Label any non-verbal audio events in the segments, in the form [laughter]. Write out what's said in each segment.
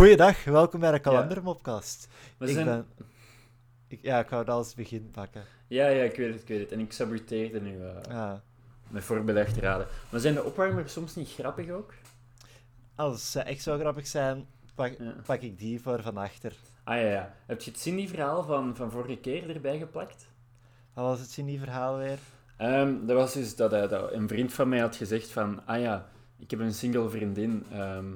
Goeiedag, welkom bij de kalendermopcast. We Ik zijn... ben... Ik, ja, ik wou dat als begin pakken. Ja, ja, ik weet het, ik weet het. En ik saboteerde nu Ja. met voorbedachte raden. Maar zijn de opwarmers soms niet grappig ook? Als ze echt zo grappig zijn, pak, Ja. pak ik die voor van achter. Ah ja, ja. Heb je het Cindy-verhaal van, van vorige keer erbij geplakt? Wat was het verhaal weer? Ehm, dat was dus dat, eh, dat een vriend van mij had gezegd van... Ah ja, ik heb een single vriendin. ehm,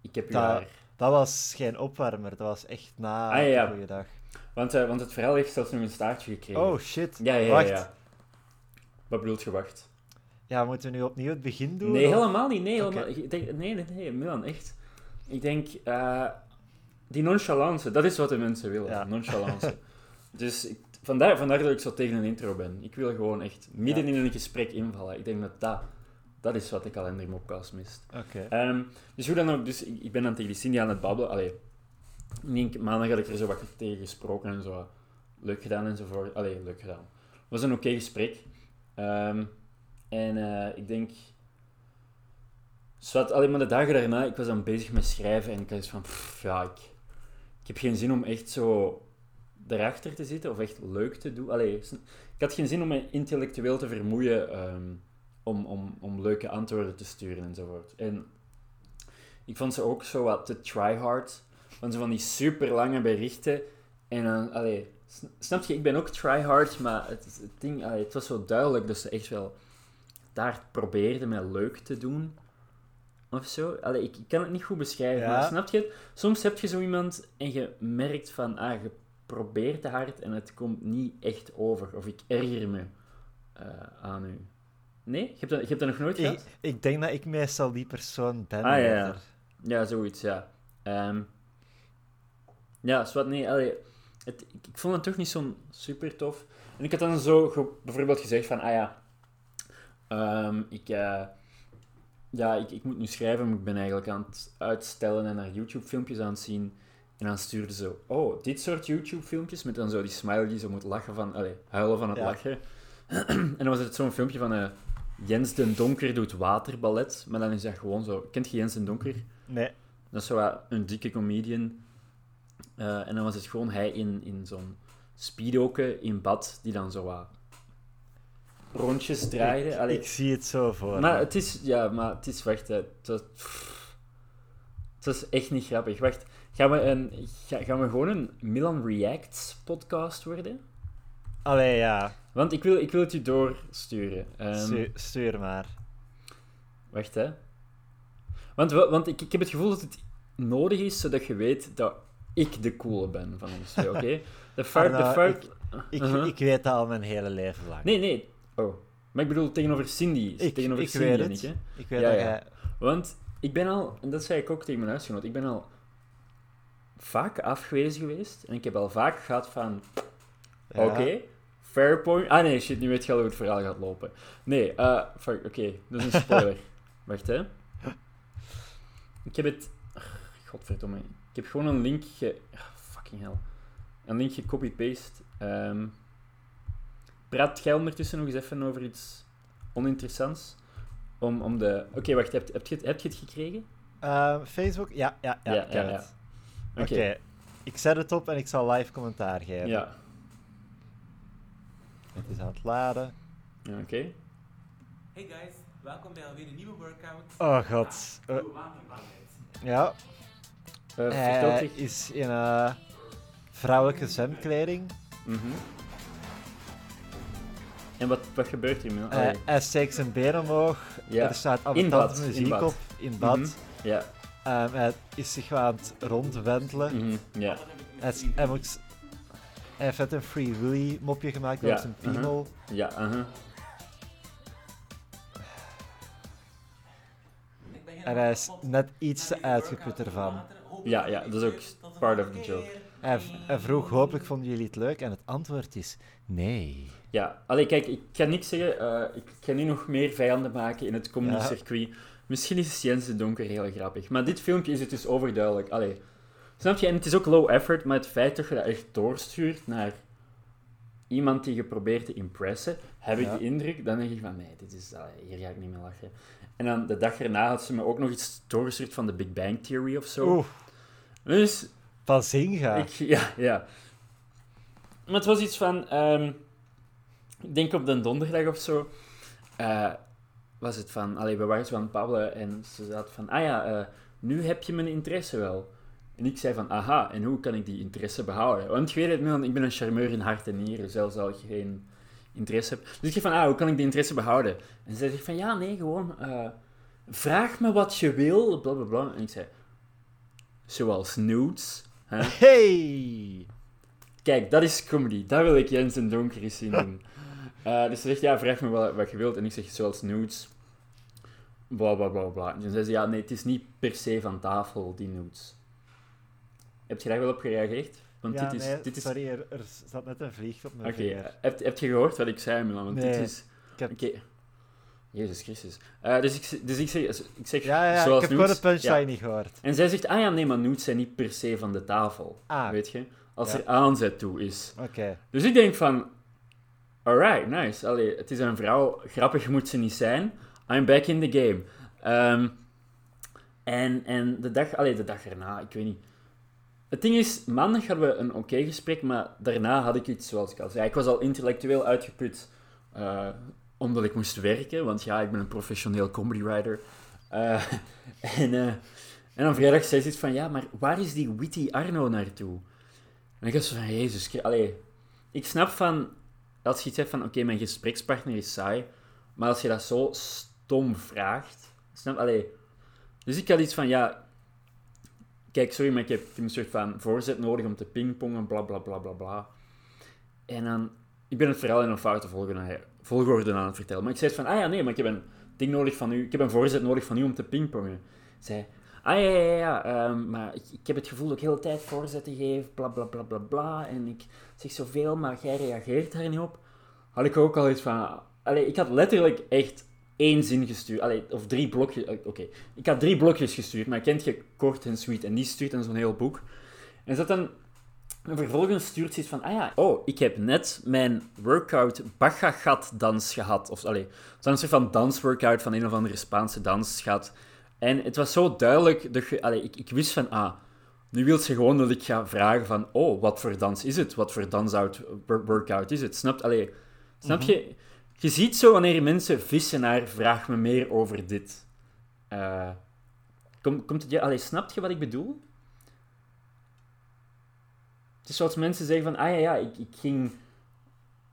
ik heb u Dat- haar... Dat was geen opwarmer, dat was echt na Ah, ja, ja. Goeiedag. Want, eh, want het verhaal heeft zelfs nog een staartje gekregen. Oh shit. ja, ja, Wacht. ja. Wat bedoelt je, wacht? Ja, moeten we nu opnieuw het begin doen? Nee, of- helemaal niet. Nee, helemaal, Oké. ik denk, nee, nee, nee, Milan, echt. Ik denk, eh, die nonchalance, dat is wat de mensen willen. Ja. Nonchalance. [laughs] dus ik, vandaar, vandaar dat ik zo tegen een intro ben. Ik wil gewoon echt midden in een gesprek invallen. Ik denk dat dat, dat is wat de kalendermopcast mist. Oké. Ehm, dus hoe dan ook, dus ik, ik ben dan tegen die Cindy aan het babbelen. Allee, ik denk, maandag had ik er zo wat tegen gesproken en zo. Leuk gedaan enzovoort. Allee, leuk gedaan. Het was een oké gesprek. Ehm, en eh, ik denk... Zwat, alleen maar de dagen daarna, ik was dan bezig met schrijven en ik had iets van, pff, ja, ik, ik heb geen zin om echt zo erachter te zitten of echt leuk te doen. Allee, ik had geen zin om me intellectueel te vermoeien ehm, om, om, om leuke antwoorden te sturen enzovoort. En ik vond ze ook zo wat te tryhard. Van zo van die super lange berichten. En dan, allee, sn- snap je, ik ben ook tryhard, maar het, het ding, allee, het was zo duidelijk dat ze echt wel daar probeerden met leuk te doen. Of zo. Allee, ik, ik kan het niet goed beschrijven, Ja. maar snap je? Soms heb je zo iemand en je merkt van, ah, je probeert te hard en het komt niet echt over. Of ik erger me eh, aan u. Nee? Je hebt dat, je hebt dat nog nooit gehad? ik denk dat ik meestal die persoon ben. Ah, ja, ja. Ja, zoiets, ja. Ehm ja, zwart, nee, allee, het, ik, ik vond het toch niet zo super tof. En ik had dan zo ge- bijvoorbeeld gezegd van, ah ja, ehm, ik, eh, ja, ik, ik moet nu schrijven, maar ik ben eigenlijk aan het uitstellen en naar YouTube-filmpjes aan het zien. En dan stuurde ze, oh, dit soort YouTube-filmpjes, met dan zo die smiley die zo moet lachen van, allee, huilen van het Ja. lachen. [clears throat] en dan was het zo'n filmpje van, eh, Jens den Donker doet waterballet, maar dan is dat gewoon zo, kent je Jens den Donker? Nee. Dat is zo een dikke comedian. Eh, en dan was het gewoon hij in, in zo'n speedoke in bad, die dan zo wat rondjes draaide. Ik, Allee, ik zie het zo voor. maar me. het is, ja, maar het is, wacht, hè, het was, het was echt niet grappig. Wacht, gaan we, een, ga- gaan we gewoon een Milan Reacts podcast worden? Allee, ja. Want ik wil, ik wil het je doorsturen. Ehm, Stuur, stuur maar. Wacht, hè. Want, wa- want ik, ik heb het gevoel dat het nodig is, zodat je weet dat ik de coole ben van ons twee, oké? [laughs] De fout, de fout... Ik, Uh-huh. ik weet dat al mijn hele leven lang. Nee, nee. Oh. Maar ik bedoel tegenover Cindy. ik, tegenover ik Cindy weet het. ik, hè. Ik weet Ja, dat ja. jij... Want ik ben al, en dat zei ik ook tegen mijn huisgenoot, ik ben al vaak afgewezen geweest. En ik heb al vaak gehad van, Ja. oké, point. Ah nee, shit, nu weet je al hoe het verhaal gaat lopen. Nee, eh, fuck, oké, dat is een spoiler. [laughs] Wacht, hè. Ik heb het... Godverdomme. Ik heb gewoon een link ge... fucking hell. Een link gecopy-paste. Ehm praat jij ondertussen nog eens even over iets oninteressants? Om, om de... Oké, wacht, heb, heb, je het, heb je het gekregen? Eh, Facebook? Ja, ja, ja, Ja, ja, ja. Oké. Ik zet het op en ik zal live commentaar geven. Ja. Het is aan het laden. Ja, Oké. Hey guys, welkom bij alweer een nieuwe workout. Oh god. Eh, Doe waterballet. ja, Eh, vertel hij zich. is in eh, vrouwelijke zwemkleding. Mhm. En wat, wat gebeurt hier? Eh, Allee. hij steekt zijn been omhoog. Ja. Er staat In ambetante bad, in muziek bad. op in bad. Mhm. Ja. Ehm, hij is zich wel aan het rondwentelen. mhm, Ja. Hij, is- hij moet... Hij heeft net een Free Willy mopje gemaakt Ja, op zijn uh-huh. piemel. Ja, ben En hij is net iets te uitgeput ervan. Ja, ja, dat is ook part of the joke. Hij, hij vroeg, hopelijk vonden jullie het leuk? En het antwoord is nee. Ja, allee, kijk, ik kan niks zeggen. eh, ik ga nu nog meer vijanden maken in het comedy Ja. circuit. Misschien is Jens de Donker heel grappig. Maar dit filmpje is het dus overduidelijk. Allee, snap je? En het is ook low effort, maar het feit dat je dat echt doorstuurt naar iemand die je probeert te impressen, heb ik Ja. de indruk, dan denk ik van, nee, dit is, allee, hier ga ik niet meer lachen. En dan de dag erna had ze me ook nog iets doorgestuurd van de Big Bang Theory of zo. Oeh, Dus. Ik, [laughs] ja, ja. Maar het was iets van... ehm, ik denk op de donderdag of zo... eh, was het van... Allee, we waren zo aan het babbelen en ze zat van... Ah ja, eh, nu heb je mijn interesse wel. En ik zei van... Aha, en hoe kan ik die interesse behouden? Want je weet het, ik ben een charmeur in hart en nieren. Zelfs al je geen interesse hebt. Dus ik zei van... Ah, hoe kan ik die interesse behouden? En zij zegt van... Ja, nee, gewoon... eh, vraag me wat je wil. Bla, bla, bla. En ik zei... Zoals nudes. Hè? [laughs] Hey! Kijk, dat is comedy. Dat wil ik Jens en Donker eens zien doen. [laughs] Eh, dus ze zegt, ja, vraag me wat, wat je wilt. En ik zeg, zoals nudes. Bla, bla, bla, bla. En zei ze, ja, nee, het is niet per se van tafel, die nudes. Heb je daar wel op gereageerd? Want Ja, dit is... nee, dit is... sorry, er, er zat net een vlieg op mijn Oké, vinger. eh, heb, heb je gehoord wat ik zei, Milan? Want Nee, dit is... heb- Oké. Jezus Christus. Eh, dus ik, dus ik zeg, ik zeg Ja, ja, zoals ik heb gewoon de punchline Ja. niet gehoord. En zij zegt, ah ja, nee, maar nudes zijn niet per se van de tafel. Ah, Weet je? Als Ja. er aanzet toe is. oké. Dus ik denk van, alright, nice. Allee, het is een vrouw, grappig moet ze niet zijn. I'm back in the game. Ehm, en, en de dag, allee, de dag erna, ik weet niet. Het ding is, maandag hadden we een oké gesprek, maar daarna had ik iets, zoals ik al zei. Ik was al intellectueel uitgeput, eh, omdat ik moest werken, want ja, ik ben een professioneel comedy writer. Eh, [laughs] en, eh, en dan vrijdag zei ze iets van, ja, maar waar is die witty Arno naartoe? En ik was zo van, jezus, ik snap van, als je iets hebt van, oké, mijn gesprekspartner is saai, maar als je dat zo stom vraagt, snap, allee. Dus ik had iets van, ja, kijk, sorry, maar ik heb, een soort van voorzet nodig om te pingpongen, bla, bla, bla, bla, bla. En dan, ik ben het verhaal in een foute volgorde, aan het vertellen, maar ik zei van, ah ja, nee, maar ik heb een ding nodig van u, ik heb een voorzet nodig van u om te pingpongen. Zij, ah ja, ja, ja, ehm, maar ik, heb het gevoel dat ik de hele tijd voorzetten geef, bla, bla, bla, bla, bla, en ik zeg zoveel, maar jij reageert daar niet op. Had ik ook al iets van, allee, ik had letterlijk echt één zin gestuurd, allee, of drie blokjes, eh, oké. Ik had drie blokjes gestuurd, maar kent je kort en sweet, en die stuurt dan zo'n heel boek. En zat dan en vervolgens stuurt ze iets van, ah ja, oh, ik heb net mijn workout Bachagat dans gehad. Of, allee, het was een soort van dansworkout van een of andere Spaanse dans gehad. En het was zo duidelijk, dat je, allee, ik, ik wist van, ah, nu wil ze gewoon dat ik ga vragen van, oh, wat voor dans is het? Wat voor dans-out, wor- workout is het? Snap, allee, snap je? Je ziet zo wanneer mensen vissen naar, vraag me meer over dit. Eh, kom, komt het, je- allee, snap je wat ik bedoel? Het is zoals mensen zeggen van, ah ja, ja, ik, ik ging...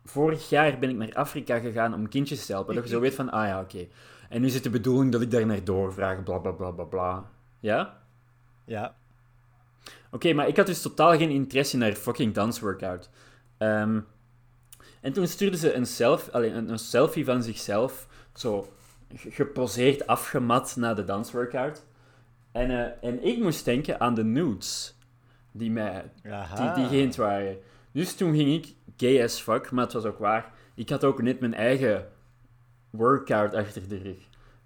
Vorig jaar ben ik naar Afrika gegaan om kindjes te helpen. Dat je zo weet van, ah ja, oké. En nu is het de bedoeling dat ik daar naar doorvraag, bla, bla, bla, bla, bla. Ja? Ja. Oké, maar ik had dus totaal geen interesse in haar fucking dansworkout. Ehm en toen stuurde ze een, self, een, een selfie van zichzelf, zo ge- geposeerd, afgemat na de dansworkout. En, eh, en ik moest denken aan de nudes die, mij, Aha. die, die geënt waren. Dus toen ging ik, gay as fuck, maar het was ook waar, ik had ook net mijn eigen workout achter de rug.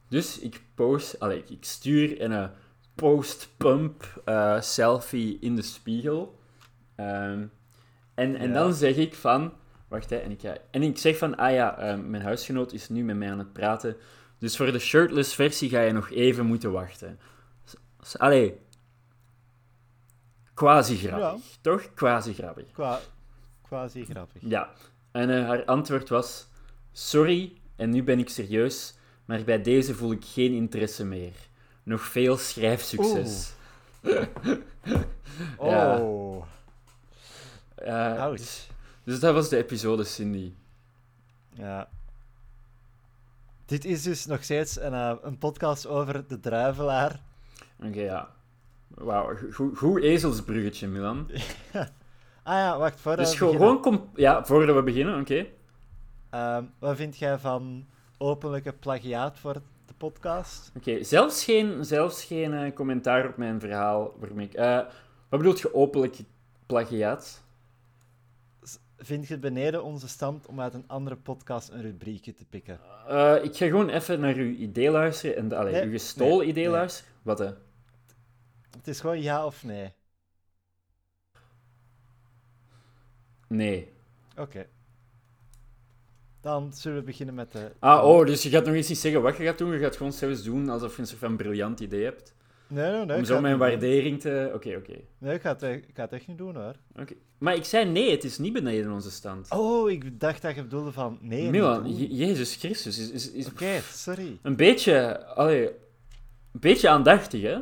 Dus ik post, allee, ik- stuur een post-pump eh, selfie in de spiegel. Ehm, en, en Ja. dan zeg ik van, wacht hè, en ik, ga- en ik zeg van, ah ja, eh, mijn huisgenoot is nu met mij aan het praten, dus voor de shirtless versie ga je nog even moeten wachten. Allee, quasi grappig, toch? Quasi grappig. Qua, quasi grappig. Ja, en eh, haar antwoord was: Sorry, en nu ben ik serieus, maar bij deze voel ik geen interesse meer. Nog veel schrijfsucces. [laughs] Ja. Oh, Eh, ouch. Dus, dat was de episode, Cindy. Ja. Dit is dus nog steeds een, eh, een podcast over de druivelaar. Oké, ja. Wauw, go- goed ezelsbruggetje, Milan. [laughs] Ah ja, wacht, voordat Dus we gewoon, beginnen. Ja, voordat we beginnen, oké. Ehm, wat vind jij van openlijke plagiaat voor de podcast? Oké, zelfs geen, zelfs geen eh, commentaar op mijn verhaal. Waarmee ik, eh, wat bedoelt je openlijk plagiaat? Vind je het beneden onze stand om uit een andere podcast een rubriekje te pikken? Eh, ik ga gewoon even naar uw idee luisteren. En, allee, Nee, uw gestolen nee, idee nee. luisteren. Wat, hè? Het is gewoon ja of nee. Nee. Oké. Dan zullen we beginnen met de... Ah, oh, dus je gaat nog eens niet zeggen wat je gaat doen. Je gaat gewoon zelfs doen alsof je een soort van briljant idee hebt. Nee, nee, nee. om zo mijn waardering te... Oké, oké. Nee, ik ga, het, echt- ik ga het echt niet doen hoor. Oké. Maar ik zei nee, het is niet beneden onze stand. Oh, ik dacht dat je bedoelde van nee. Milan, Jezus Christus, is, is, is Oké, sorry. een beetje... Allee, een beetje aandachtig, hè?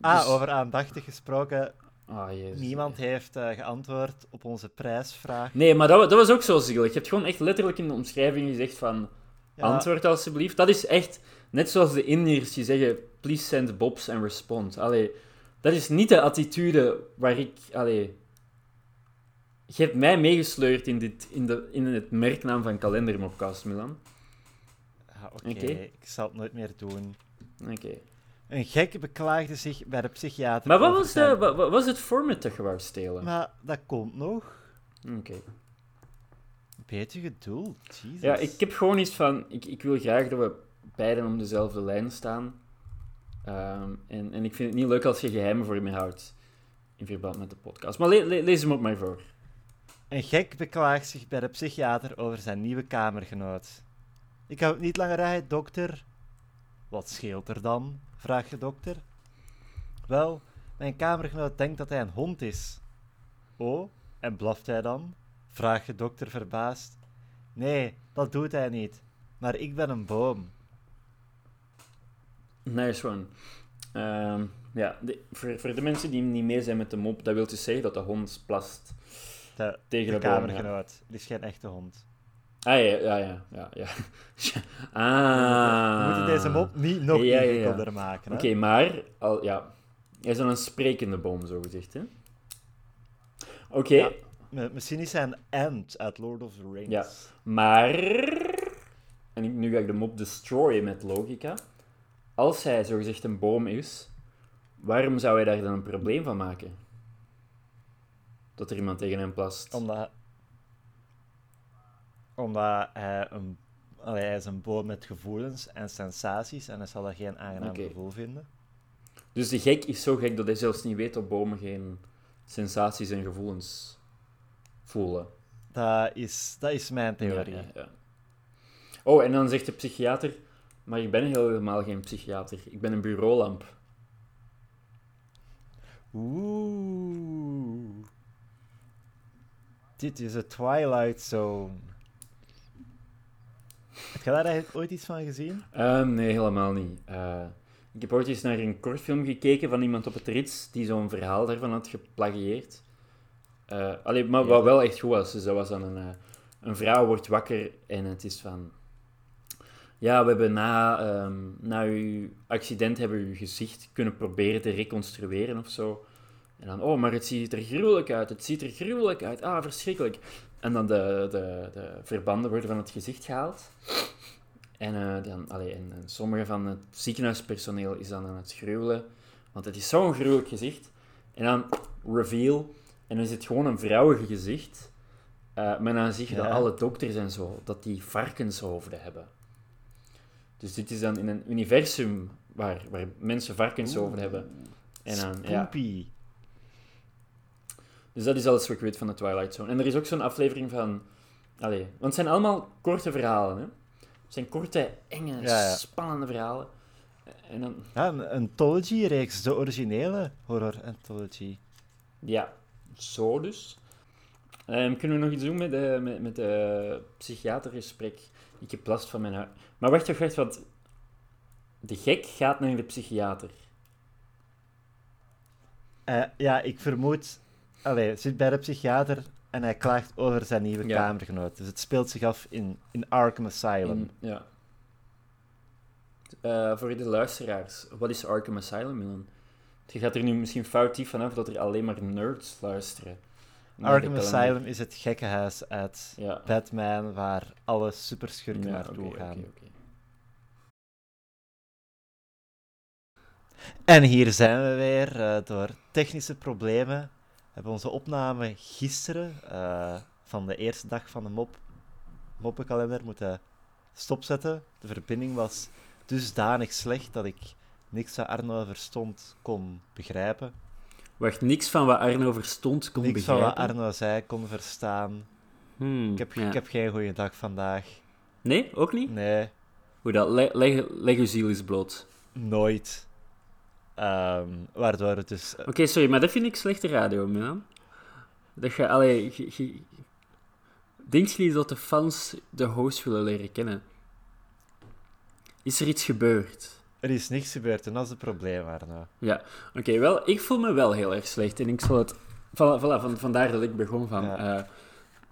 Ah, Dus- over aandachtig gesproken. Ah, jezus. Niemand heeft eh, geantwoord op onze prijsvraag. Nee, maar dat, dat was ook zo zielig. Je hebt gewoon echt letterlijk in de omschrijving gezegd van... Ja, Antwoord alsjeblieft. Dat is echt net zoals de Indiërs die zeggen: please send bobs and respond. Allee, dat is niet de attitude waar ik. Allee, je hebt mij meegesleurd in, dit, in, de, in het merknaam van Kalendermopcast, Milan. Ah, Oké, ik zal het nooit meer doen. Oké. Een gek beklaagde zich bij de psychiater. Maar wat was, de, wat, was het format dat je wou stelen? Maar dat komt nog. Oké. Beetje geduld, Jesus. Ja, ik heb gewoon iets van... Ik, ik wil graag dat we beiden op dezelfde lijn staan. Ehm, en, en ik vind het niet leuk als je geheimen voor me houdt. In verband met de podcast. Maar le- le- lees hem op mij voor. Een gek beklaagt zich bij de psychiater over zijn nieuwe kamergenoot. Ik heb het niet langer uit, dokter. Wat scheelt er dan? vraagt de dokter. Wel, mijn kamergenoot denkt dat hij een hond is. Oh, en blaft hij dan? vraagt de dokter verbaasd. Nee, dat doet hij niet. Maar ik ben een boom. Nice one. Ehm, ja, de- voor, voor de mensen die niet mee zijn met de mop, dat wil dus zeggen dat de hond plast De, tegen de de. Ja. kamergenoot. Het is geen echte hond. Ah, ja, ja, ja. ja, ja. [laughs] ah. We moeten deze mop niet nog Ja, ja, ja. ingewikkelder maken. Oké, maar... Al, ja. Hij is dan een sprekende boom, zo gezegd, hè? Oké, Ja. Misschien is hij een ant uit Lord of the Rings. Ja. maar... En nu ga ik de mop destroyen met logica. Als hij zogezegd een boom is, waarom zou hij daar dan een probleem van maken? Dat er iemand tegen hem plast. Omdat, omdat hij, een, allee, hij is een boom met gevoelens en sensaties en hij zal dat geen aangenaam gevoel vinden. Dus de gek is zo gek dat hij zelfs niet weet dat bomen geen sensaties en gevoelens voelen. Dat is, dat is mijn theorie. Ja, ja, ja. Oh, en dan zegt de psychiater, maar ik ben helemaal geen psychiater. Ik ben een bureaulamp. Oeh. Dit is een Twilight Zone. Heb je daar eigenlijk ooit iets van gezien? Ehm, nee, helemaal niet. Eh, ik heb ooit eens naar een kortfilm gekeken van iemand op het rits die zo'n verhaal daarvan had geplagieerd. Allee, maar wat wel echt goed was, dus dat was dan een, eh, een vrouw wordt wakker en het is van... Ja, we hebben na, ehm, na uw accident hebben we uw gezicht kunnen proberen te reconstrueren of zo. En dan, oh, maar het ziet er gruwelijk uit, het ziet er gruwelijk uit, ah, verschrikkelijk. En dan de, de, de verbanden worden van het gezicht gehaald. En, eh, dan, allee, en, en sommige van het ziekenhuispersoneel is dan aan het gruwelen, want het is zo'n gruwelijk gezicht. En dan reveal, en dan is het gewoon een vrouwige gezicht. Eh, maar dan zie je dat alle dokters en zo, dat die varkenshoofden hebben. Dus dit is dan in een universum waar, waar mensen varkenshoofden hebben. En dan, ja. Spoopy. Dus dat is alles wat ik weet van de Twilight Zone. En er is ook zo'n aflevering van... Allee, want het zijn allemaal korte verhalen, hè. Het zijn korte, enge, Ja, ja. spannende verhalen. En dan... Ja, een anthology-reeks, de originele horror-anthology. Ja, zo dus. Ehm, kunnen we nog iets doen met de, met, met de psychiatergesprek? Ik heb last van mijn huid. Maar wacht, wacht, wacht, want... De gek gaat naar de psychiater. Eh, ja, ik vermoed... Allee, zit bij de psychiater en hij klaagt over zijn nieuwe Ja. kamergenoot. Dus het speelt zich af in, in Arkham Asylum. In- ja. Eh, voor de luisteraars, wat is Arkham Asylum, Milan? Je gaat er nu misschien foutief vanaf dat er alleen maar nerds luisteren. Arkham. Asylum is het gekkenhuis uit Ja. Batman waar alle superschurken Ja, naartoe gaan. oké, oké. En hier zijn we weer. eh, door technische problemen hebben we onze opname gisteren eh, van de eerste dag van de mop, moppenkalender moeten stopzetten. De verbinding was dusdanig slecht dat ik niks wat Arno verstond kon begrijpen. Wacht, niks van wat Arno verstond kon niks van begrijpen? wat Arno zei kon verstaan. Hmm, Ik heb, ja. ik heb geen goede dag vandaag. Nee, ook niet? Nee. Hoe dat? Leg, leg, leg uw ziel eens bloot. nooit. Ehm, waardoor het dus... eh, Oké, sorry, maar dat vind ik slechte radio, man. Dat je, allee, je, je- Denk je dat de fans de host willen leren kennen? Is er iets gebeurd? Er is niks gebeurd en dat is het probleem, Arno. Ja, oké, wel, ik voel me wel heel erg slecht en ik zal het... Voilà, voilà, van, vandaar dat ik begon van... Ja. eh,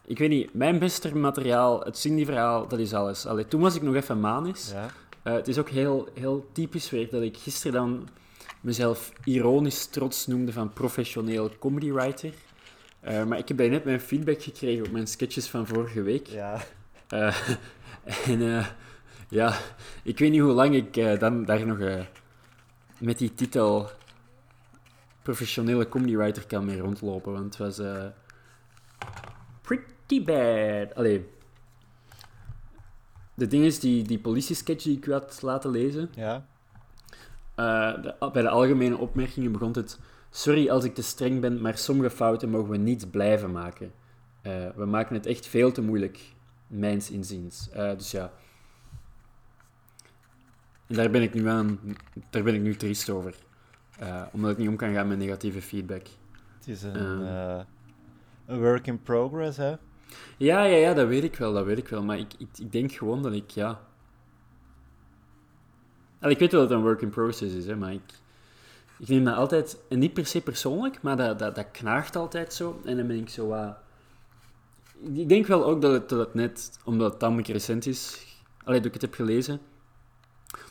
ik weet niet, mijn beste materiaal, het Cindy-verhaal, dat is alles. Allee, toen was ik nog even manisch. Ja? Eh, het is ook heel, heel typisch weer dat ik gisteren dan mezelf ironisch trots noemde van professioneel comedy writer. Eh, maar ik heb bij net mijn feedback gekregen op mijn sketches van vorige week. Ja. [laughs] En ja, ik weet niet hoe lang ik eh, dan daar nog eh, met die titel professionele comedy writer kan mee rondlopen. Want het was eh, pretty bad. Allee. De ding is, die, die politiesketch die ik u had laten lezen, Ja? de- bij de algemene opmerkingen begon het... Sorry als ik te streng ben, maar sommige fouten mogen we niet blijven maken. We maken het echt veel te moeilijk, mijns inziens. Dus ja. En daar ben ik nu aan... Daar ben ik nu triest over. Eh, omdat ik niet om kan gaan met negatieve feedback. Het is een, Ehm. eh, een work in progress, hè? Ja, ja, ja, dat weet ik wel, dat weet ik wel. Maar ik, ik, ik denk gewoon dat ik, ja... Al, ik weet wel dat het een work in process is, hè, maar ik, ik neem dat altijd... En niet per se persoonlijk, maar dat, dat, dat knaagt altijd zo. En dan ben ik zo wat... ik- ik denk wel ook dat het, dat het net, omdat het tamelijk recent is... Allee, dat ik het heb gelezen,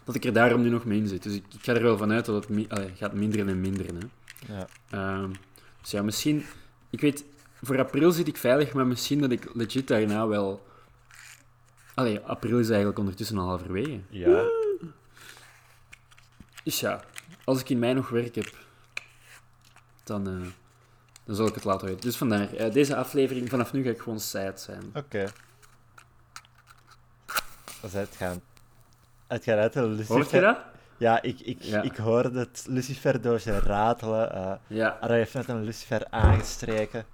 dat ik er daarom nu nog mee in zit. Dus ik, ik ga er wel vanuit dat het mi- allee, gaat minderen en minderen, hè. Ja. Ehm, dus ja, misschien... Ik weet, voor april zit ik veilig, maar misschien dat ik legit daarna wel... Allee, april is eigenlijk ondertussen al halverwege. Ja. Dus ja, als ik in mei nog werk heb, dan, eh, dan zal ik het laten weten. Dus vandaar, eh, deze aflevering, vanaf nu ga ik gewoon sad zijn. Oké. Is het gaan. Het gaat uit Lucifer... Hoort je dat? Ja, ik, ik, Ja. ik hoorde het Lucifer-doosje ratelen. eh Ja. Arno heeft net een Lucifer aangestreken.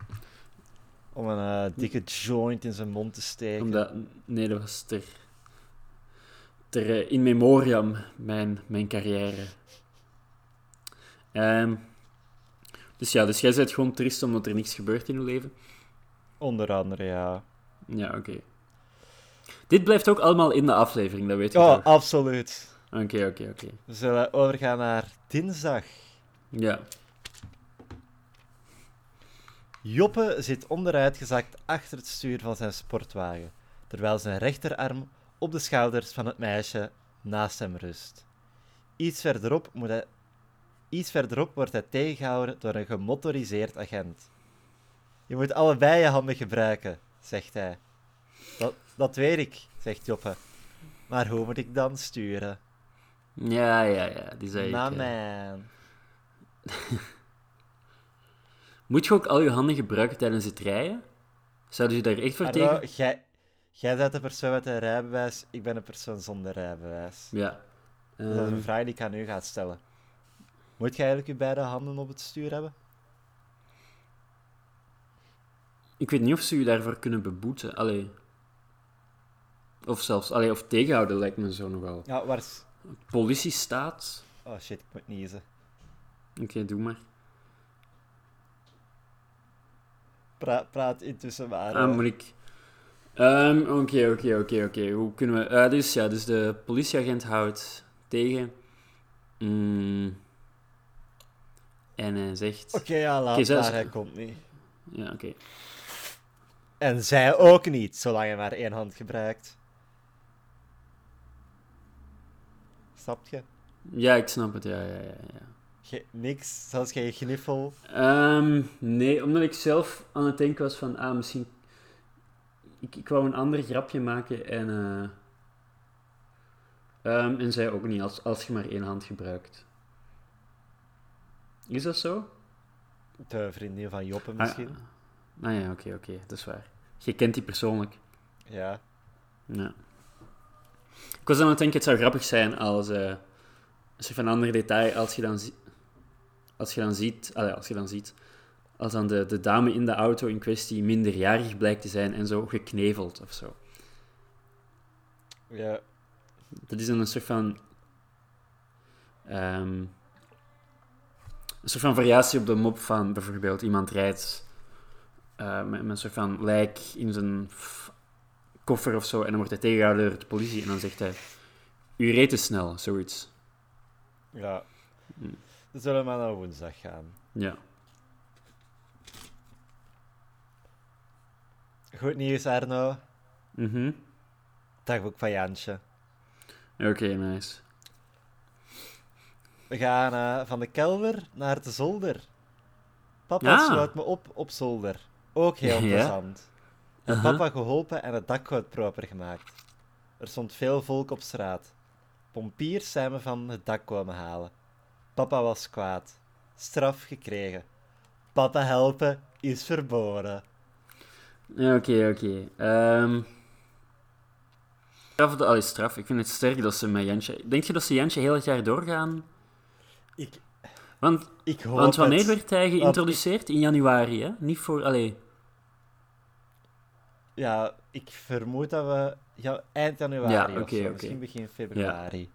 Om een eh, dikke joint in zijn mond te steken. Omdat, nee, dat was ter, ter eh, in memoriam mijn, mijn carrière. Ehm, dus ja, dus jij bent gewoon triest omdat er niks gebeurt in je leven. Onder andere, ja. Ja, oké. Dit blijft ook allemaal in de aflevering, dat weet je Oh, toch? absoluut. Oké, oké, oké. We zullen overgaan naar dinsdag. Ja. Joppe zit onderuitgezakt achter het stuur van zijn sportwagen, terwijl zijn rechterarm op de schouders van het meisje naast hem rust. Iets verderop, moet hij... Iets verderop wordt hij tegengehouden door een gemotoriseerd agent. Je moet allebei je handen gebruiken, zegt hij. Dat, dat weet ik, zegt Joppe. Maar hoe moet ik dan sturen? Ja, ja, ja. Die zei ik. Na eh. man. [laughs] Moet je ook al je handen gebruiken tijdens het rijden? Zouden ze daar echt voor tegen? jij, jij bent de persoon met een rijbewijs, ik ben een persoon zonder rijbewijs. Ja. Dat is Ehm, een vraag die ik aan u ga stellen. Moet je eigenlijk je beide handen op het stuur hebben? ik weet niet of ze je daarvoor kunnen beboeten. Allee. Of zelfs, allee, of tegenhouden lijkt me zo nogal. Ja, waar is... Politiestaat? Oh shit, ik moet niezen. Oké, doe maar. Pra praat intussen maar. Ah, moet ik... Ehm, Oké, oké, oké, oké. Hoe kunnen we... eh, dus ja, dus de politieagent houdt tegen. Mm. En hij zegt... Oké, ja, laat maar, hij komt niet. Ja, oké. En zij ook niet, zolang hij maar één hand gebruikt. Snap je? Ja, ik snap het. Ja, ja, ja. ja. Ge- niks, zelfs geen gniffel. Ehm, nee, omdat ik zelf aan het denken was van... Ah, misschien... Ik, ik wou een ander grapje maken en... eh, ehm, en zij ook niet, als, als je maar één hand gebruikt. Is dat zo? De vriendin van Joppe misschien. Ah, ja, oké, oké, dat is waar. Je kent die persoonlijk. Ja. Ja. Ik was aan het denken, het zou grappig zijn als... eh een soort van ander detail, als je dan, als je dan ziet... als je dan ziet... Als dan de, de dame in de auto in kwestie minderjarig blijkt te zijn en zo gekneveld of zo. Ja. Dat is dan een soort van... Ehm, een soort van variatie op de mop van bijvoorbeeld iemand rijdt eh, met, met een soort van lijk in zijn koffer of zo en dan wordt hij tegengehouden door de politie en dan zegt hij u reed te snel, zoiets. Ja. Mm. Dan zullen we maar naar woensdag gaan. Ja. Goed nieuws, Arno. Mhm. Dagboek van Jantje. Oké, nice. We gaan eh, van de kelder naar de zolder. Papa Ah. sloot me op op zolder. Ook heel [laughs] Ja. Papa geholpen en het dakgoot proper gemaakt. Er stond veel volk op straat. Pompiers zijn me van het dak komen halen. Papa was kwaad. Straf gekregen. Papa helpen is verboden. Oké, oké. Ehm, Straf, allee, straf. Ik vind het sterk dat ze met Jantje... Denk je dat ze Jantje heel het jaar doorgaan? Ik, Want, ik hoop want wanneer het. werd hij geïntroduceerd? In januari, hè? Niet voor... Allee... Ja, ik vermoed dat we ja, eind januari Ja, of zo, misschien begin februari.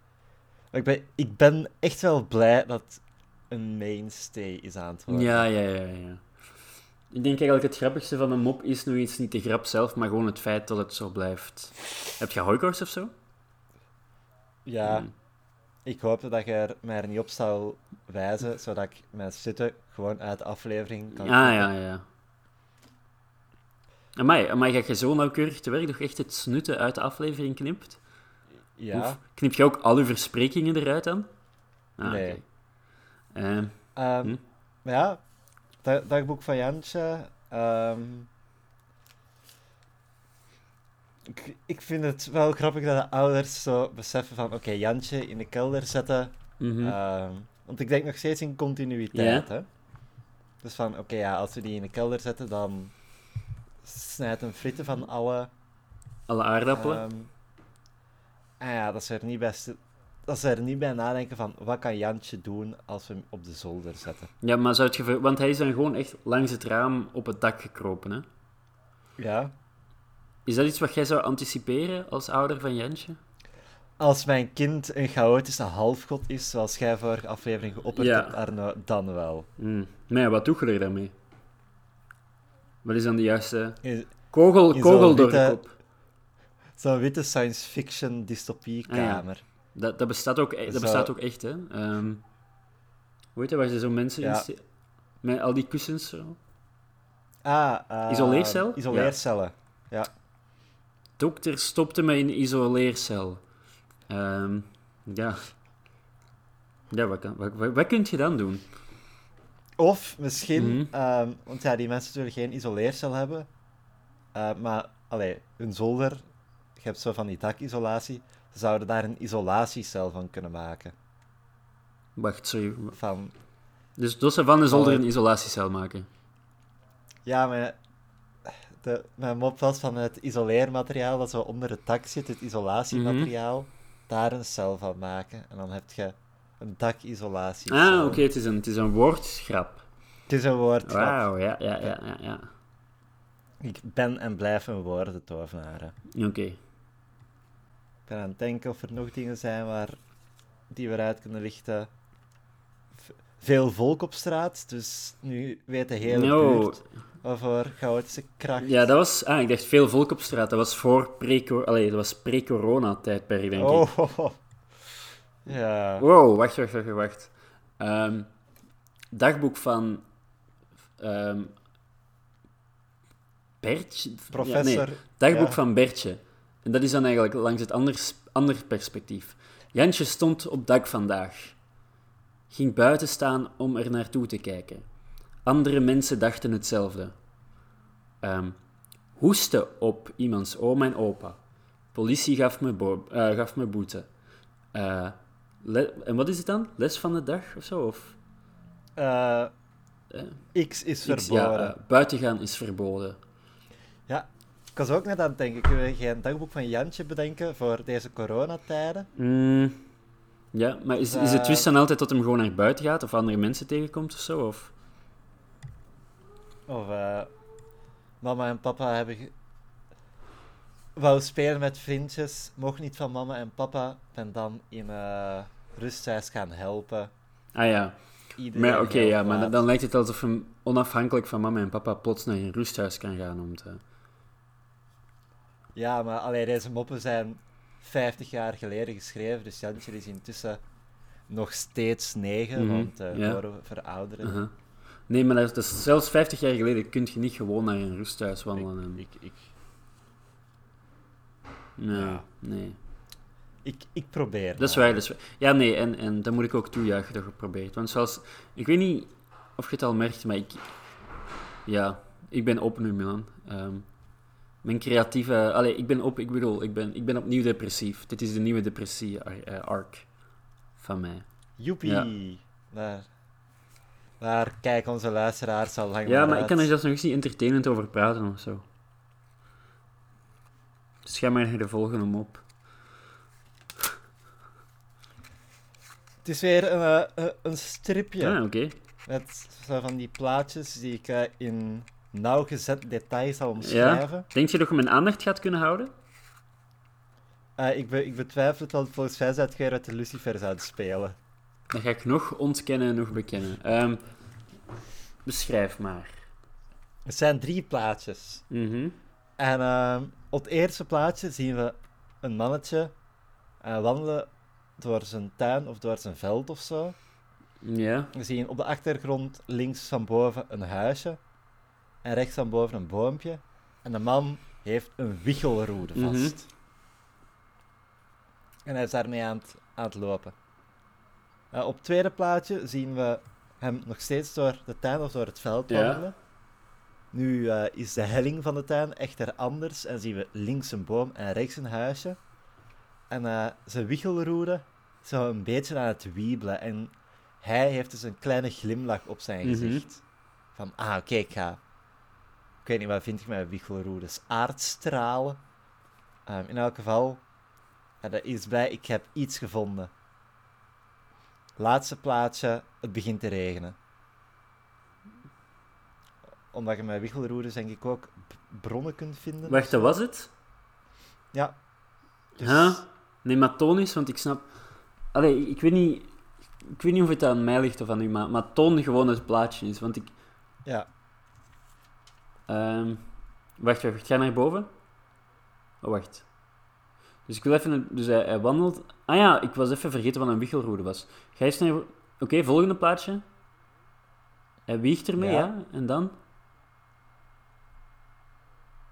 Maar ik ben, ik ben echt wel blij dat een mainstay is aan het worden. Ja, ja, ja, ja. Ik denk eigenlijk het grappigste van de mop is nog eens niet de grap zelf, maar gewoon het feit dat het zo blijft. Heb je hooikoorts of zo? Ja, Hmm. ik hoopte dat je er mij er niet op zou wijzen, zodat ik mijn zitten gewoon uit de aflevering kan Ah, ja, ja. Amai, amai, ga je zo nauwkeurig te werk nog echt het snutten uit de aflevering knipt? Ja, Of knip je ook al uw versprekingen eruit dan? Ah, Nee. oké. Ehm, Ehm, Hm. maar ja, da- dagboek van Jantje. ehm, ik, ik vind het wel grappig dat de ouders zo beseffen van, oké, Jantje in de kelder zetten. mhm. Ehm, want ik denk nog steeds in continuïteit, hè. Dus van, oké, ja, als we die in de kelder zetten, dan snijdt een fritten van alle... Alle aardappelen? ehm, en ja, dat ze er niet bij dat ze er niet bij nadenken van, wat kan Jantje doen als we hem op de zolder zetten? Ja, maar zou het geval... Want hij is dan gewoon echt langs het raam op het dak gekropen, hè? Ja. Is dat iets wat jij zou anticiperen als ouder van Jantje? Als mijn kind een chaotische halfgod is, zoals jij vorige aflevering geopperd Ja. hebt, Arno, dan wel. Maar ja, wat doe je er dan mee? Wat is dan de juiste... Kogel, In kogel door de kop. Zo'n witte science fiction dystopiekamer. Dat, dat, bestaat ook, e- dat Zo- bestaat ook echt, hè. Ehm hoe heet dat, waar ze zo mensen Ja. in Met al die kussens zo. Ah, eh, Isoleercel? Isoleercellen. Dokter stopte me in een isoleercel. Ehm, ja. Ja, wat, kan, wat, wat, wat kun je dan doen? Of misschien, Mhm. ehm, want ja, die mensen zullen geen isoleercel hebben. eh, maar, allee, hun zolder, je hebt zo van die dakisolatie, ze zouden daar een isolatiecel van kunnen maken. Wacht, sorry. Van, Dus ze van de zolder een isolatiecel maken. ja, maar de, mijn mop was van het isoleermateriaal dat zo onder het dak zit, het isolatiemateriaal, daar een cel van maken. En dan heb je een dakisolatiecel. Ah, oké, het, is een- het is een woordgrap. Het is een woord. Wauw, ja, ja, ja, ja. ja. Ik ben en blijf een woordentovenaar. Oké. Ik ben aan het denken of er nog dingen zijn waar die we eruit kunnen lichten. Veel volk op straat, dus nu weet de hele No. buurt over chaotische kracht. Ja, dat was... Ah, ik dacht veel volk op straat. Dat was voor pre pre-corona-tijdperk, denk ik. oh, ho, [laughs] ho. Ja. Wow, wacht, wacht, wacht, wacht. Ehm, dagboek van... ehm Bertje? Ja, Professor. nee, dagboek ja. van Bertje. En dat is dan eigenlijk langs het anders, ander perspectief. Jantje stond op dak vandaag. Ging buiten staan om er naartoe te kijken. Andere mensen dachten hetzelfde. Ehm hoesten op iemands oma en opa. Politie gaf me, bo- eh, gaf me boete. Eh, le- en wat is het dan? Les van de dag of zo? Of, Eh, eh, X is verboden. ja, eh, buiten gaan is verboden. Ik was ook net aan het denken, kunnen we geen dagboek van Jantje bedenken voor deze coronatijden? Mm, ja, maar is, is de Eh, twist dan altijd dat hem gewoon naar buiten gaat of andere mensen tegenkomt of zo? Of? Of mama en papa hebben... Wou spelen met vriendjes, mocht niet van mama en papa. Ben dan in, rusthuis gaan helpen. Ah ja. Iedereen Maar oké, ja, maar dan, lijkt het alsof hem onafhankelijk van mama en papa plots naar een rusthuis kan gaan om te... Ja, maar allee, deze moppen zijn 50 jaar geleden geschreven, dus Jantje is intussen nog steeds 9, Mhm, want eh ja. horen verouderen. Nee, maar dat is, zelfs 50 jaar geleden kun je niet gewoon naar een rusthuis wandelen. en- Ik, ik, nee, ja. nee. Ik, ik probeer. Dat is waar, dat is waar. Ja, nee, en, en dat moet ik ook toejuichen dat je probeert. Want zoals... Ik weet niet of je het al merkt, maar ik... Ja, ik ben op nu, Milan. Ehm, mijn creatieve... Allee, ik ben op, ik bedoel, ik ben, ik ben opnieuw depressief. Dit is de nieuwe depressie-arc van mij. Joepie! Daar, daar kijken onze luisteraars al lang Ja, maar ik kan er zelfs nog eens niet entertainend over praten of zo. Dus ga maar naar de volgende mop. Het is weer een, eh, eh, een stripje. Ah, oké. Met zo van die plaatjes die ik eh, in nauwgezet detail zal omschrijven. Denk je dat je mijn aandacht gaat kunnen houden? Ik, be- ik betwijfel het, want volgens mij zou jij uit de Lucifers aan het spelen. Dat ga ik nog ontkennen en nog bekennen. Ehm, beschrijf maar. Het zijn drie plaatjes. Mhm. En ehm, op het eerste plaatje zien we een mannetje eh, wandelen door zijn tuin of door zijn veld of zo. Ja. We zien op de achtergrond links van boven een huisje en rechts van boven een boompje. En de man heeft een wichelroede Mhm. vast. En hij is daarmee aan het, aan het lopen. Eh, op het tweede plaatje zien we hem nog steeds door de tuin of door het veld Ja. wandelen. Nu eh, is de helling van de tuin echter anders en zien we links een boom en rechts een huisje. En eh, zijn wichelroede is zo een beetje aan het wiebelen. En hij heeft dus een kleine glimlach op zijn Mhm. gezicht. Van, ah, oké, ik ga... Ik weet niet, wat vind ik met wichelroedes? Aardstralen. Ehm, in elk geval, ja, dat is bij, ik heb iets gevonden. Laatste plaatje, het begint te regenen. Omdat je met wichelroedes denk ik ook bronnen kunt vinden. Wacht, dat was het? Ja. Dus, Huh? Nematonisch, want ik snap... Allee, ik weet niet... Ik weet niet of het aan mij ligt of aan u, maar, maar toon gewoon het plaatje eens, want ik... Ja, ehm, wacht, wacht, ik ga naar boven. Oh, wacht. Dus ik wil even... Dus hij, hij wandelt... Ah ja, ik was even vergeten wat een wichelroede was. Ga eens naar... Oké, volgende plaatje. Hij wiegt ermee, ja. Ja. En dan?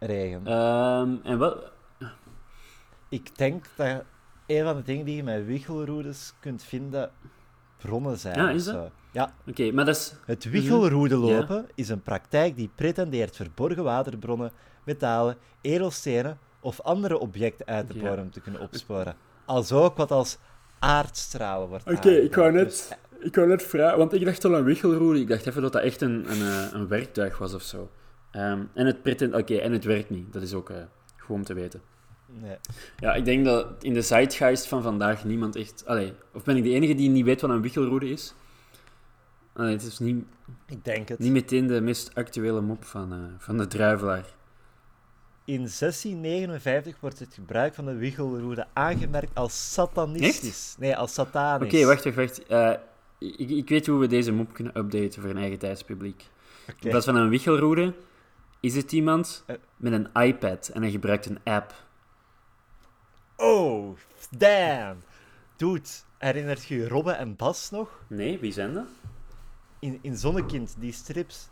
regen. Ehm, en wat... Ik denk dat een van de dingen die je met wichelroedes kunt vinden, bronnen zijn. Ja, is dat? Ja, Oké, maar dat is... het wichelroede Mhm. Ja. lopen is een praktijk die pretendeert verborgen waterbronnen, metalen, edelstenen of andere objecten uit de Ja. bodem te kunnen opsporen. Als ook wat als aardstralen wordt Oké, ik wou net, ik wou net vragen, want ik dacht al aan wichelroede. Ik dacht even dat dat echt een, een, eh, een werktuig was of zo. Ehm, en het pretend, oké, en het werkt niet. Dat is ook eh, gewoon om te weten. Nee. Ja, ik denk dat in de zeitgeist van vandaag niemand echt... Allee, of ben ik de enige die niet weet wat een wichelroede is? Allee, het is niet, Ik denk het. niet meteen de meest actuele mop van, eh, van de druivelaar. In 1659 wordt het gebruik van de wichelroede aangemerkt als satanistisch. Nee, als satanisch. Oké, wacht, wacht, wacht. Eh, ik, ik weet hoe we deze mop kunnen updaten voor een eigen tijdspubliek. Oké. In plaats van een wichelroede is het iemand Eh. met een iPad en hij gebruikt een app. Oh, damn. Dude, herinnert je Robbe en Bas nog? Nee, wie zijn dat? In, in Zonnekind, die strips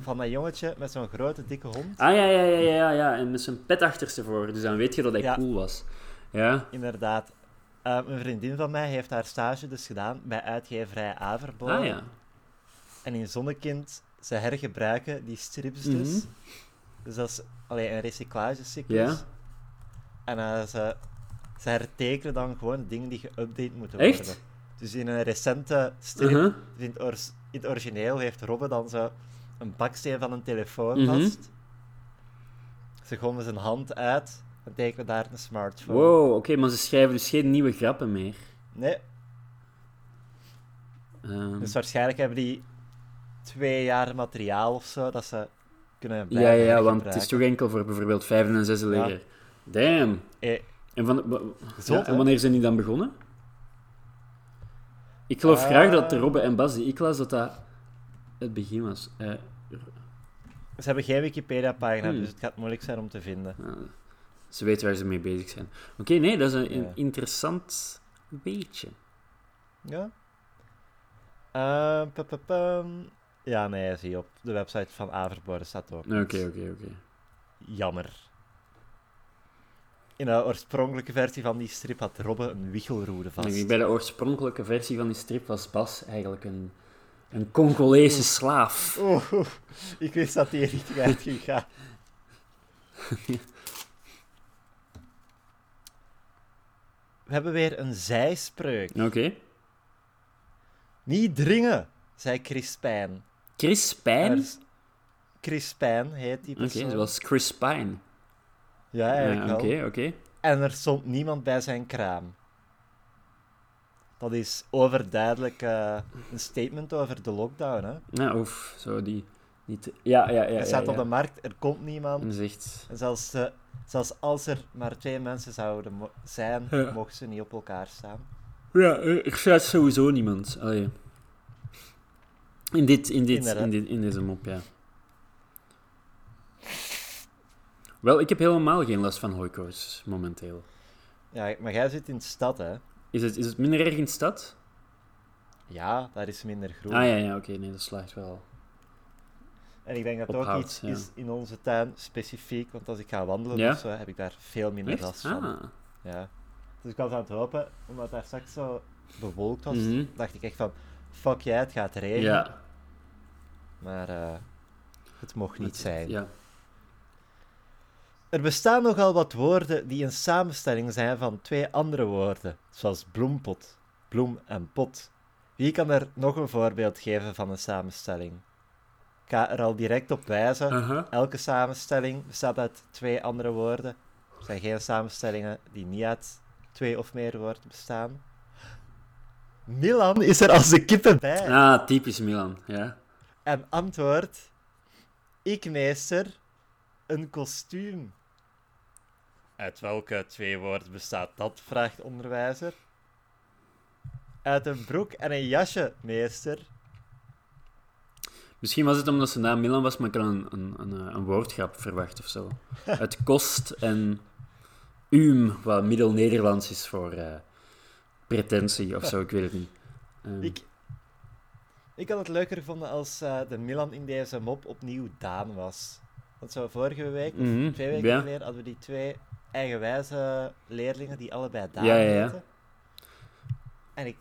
van dat jongetje met zo'n grote, dikke hond. Ah ja, ja, ja, ja, ja, ja. En met zijn pet achterstevoor. Dus dan weet je dat hij Ja. cool was. Ja. Inderdaad. Eh, een vriendin van mij heeft haar stage dus gedaan bij uitgeverij Averboom. Ah ja. En in Zonnekind, ze hergebruiken die strips dus. Mhm. Dus dat is allee, een recyclagecyclus. Ja. En eh, ze, ze hertekenen dan gewoon dingen die geüpdate moeten Echt? worden. Dus in een recente strip, Uh-huh. in, het ors- in het origineel, heeft Robbe dan zo een baksteen van een telefoon Mhm. vast. Ze gooien zijn hand uit en tekenen daar een smartphone. Wow, oké, maar ze schrijven dus geen nieuwe grappen meer. Nee, Ehm, dus waarschijnlijk hebben die twee jaar materiaal of zo dat ze kunnen ja, blijven ja, want het is toch enkel voor bijvoorbeeld vijfde en zesde Ja. leger. Damn. Eh, En, van, ja, wanneer zijn die dan begonnen? Ik geloof Ah. graag dat de Robbe en Bas die ik las, dat dat het begin was. Eh, Ze hebben geen Wikipedia-pagina, Hmm. dus het gaat moeilijk zijn om te vinden. ze weten waar ze mee bezig zijn. Oké, nee, dat is een, een Ja. interessant weetje. Ja? Ehm, pa, pa, pam. Ja, nee, zie je op de website van Averbode staat ook. Oké, oké, oké. Jammer. In de oorspronkelijke versie van die strip had Robbe een wichelroede vast. Nee, Bij de oorspronkelijke versie van die strip was Bas eigenlijk een, een Congolese slaaf. Oeh, oeh, ik wist dat die richting uit ging gaan. We hebben weer een zijspreuk. Oké. Niet dringen, zei Crispijn. Chris Pijn? is- Crispijn heet die Oké, persoon. zoals Chris Pine. Ja, Ja, eigenlijk Oké, wel. oké. En er stond niemand bij zijn kraam. Dat is overduidelijk eh, een statement over de lockdown. Hè? Ja, of zo die... Niet, ja, ja, ja. ja, staat ja. op de markt, er komt niemand. En zegt... En zelfs, eh, zelfs als er maar twee mensen zouden mo- zijn, Ja. mochten ze niet op elkaar staan. Ja, er er staat sowieso niemand. Allee. In, dit, in, dit, in, dit, in deze mop, ja. Wel, ik heb helemaal geen last van hooikoorts momenteel. Ja, maar jij zit in de stad, hè? Is het, is het minder erg in de stad? Ja, daar is minder groen. Ah ja, ja oké, nee, dat slaagt wel. En ik denk dat ook iets ja. is in onze tuin specifiek, want als ik ga wandelen Ja? of zo, heb ik daar veel minder Echt? last van. Ah. Ja. Dus ik was aan het hopen, omdat daar straks zo bewolkt was, Mhm. dacht ik echt van, fuck jij, het gaat regenen. Ja. Maar eh, het mocht niet Het- zijn. Ja. Er bestaan nogal wat woorden die een samenstelling zijn van twee andere woorden, zoals bloempot, bloem en pot. Wie kan er nog een voorbeeld geven van een samenstelling? Ik ga er al direct op wijzen. Elke samenstelling bestaat uit twee andere woorden. Er zijn geen samenstellingen die niet uit twee of meer woorden bestaan. Milan is er als de kippen bij. Ah, typisch Milan, ja. En antwoord: Ik meester een kostuum. Uit welke twee woorden bestaat dat? vraagt onderwijzer. Uit een broek en een jasje, meester. Misschien was het omdat ze na Milan was, maar ik had een, een, een, eh, een woordgrap verwacht of zo. Het kost en uum, wat middel-Nederlands is voor eh, pretentie of zo, ik weet het niet. Ehm, Ik, ik had het leuker gevonden als eh, de Milan in deze mop opnieuw Daan was. Want zo vorige week, of mhm, twee weken geleden, hadden we die twee eigenwijze leerlingen die allebei Daan Ja, ja, ja. En ik...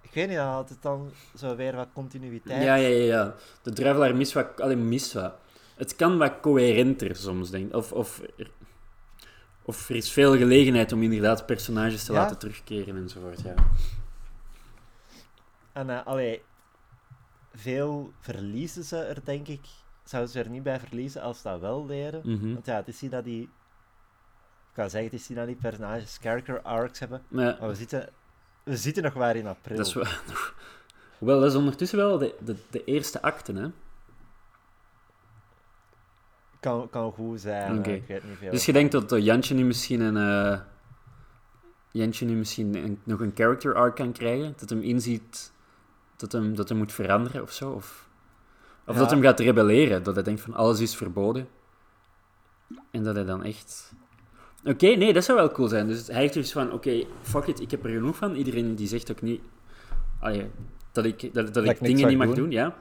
Ik weet niet, dan had het dan zo weer wat continuïteit. Ja, ja, ja, ja. De druivelaar mist wat... Alleen mist wat. Het kan wat coherenter soms, denk ik. Of, of, er, of er is veel gelegenheid om inderdaad personages te Ja. laten terugkeren enzovoort, ja. En eh allee, veel verliezen ze er, denk ik. Zouden ze er niet bij verliezen als ze dat wel leren. Mhm. Want ja, het is niet dat die... Ik kan zeggen, het is niet dat die personages character arcs hebben. Maar Maar we zitten, we zitten nog waar in april. dat is wel... [laughs] Hoewel, dat is ondertussen wel de, de, de eerste acte, hè. Kan, kan goed zijn, ik weet niet veel. Dus je denkt dat Jantje nu misschien een... eh, Jantje nu misschien een- nog een character arc kan krijgen? Dat hem inziet dat hem, dat hem moet veranderen of zo? Of, of Ja. dat hem gaat rebelleren, dat hij denkt van alles is verboden. En dat hij dan echt... Oké, nee, dat zou wel cool zijn. Dus hij heeft dus van, oké, fuck it, ik heb er genoeg van. Iedereen die zegt ook niet... Allee, dat ik, dat, dat ik dingen niet mag doen. doen, ja.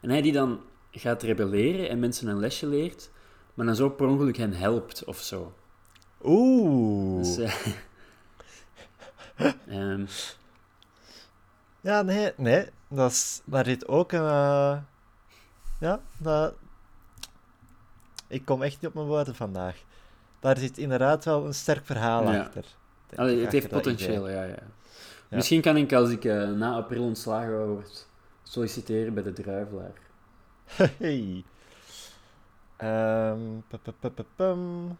En hij die dan gaat rebelleren en mensen een lesje leert, maar dan zo per ongeluk hen helpt of zo. Oeh. Dus, eh, [laughs] ehm, Ja, nee, nee. Dat is, daar zit ook een... eh, Ja, dat... Ik kom echt niet op mijn woorden vandaag. Daar zit inderdaad wel een sterk verhaal Ja. achter. allee, het heeft potentieel, ja, ja. Misschien kan ik, als ik eh, na april ontslagen word, solliciteren bij de druivelaar. [laughs] Hey. Pam.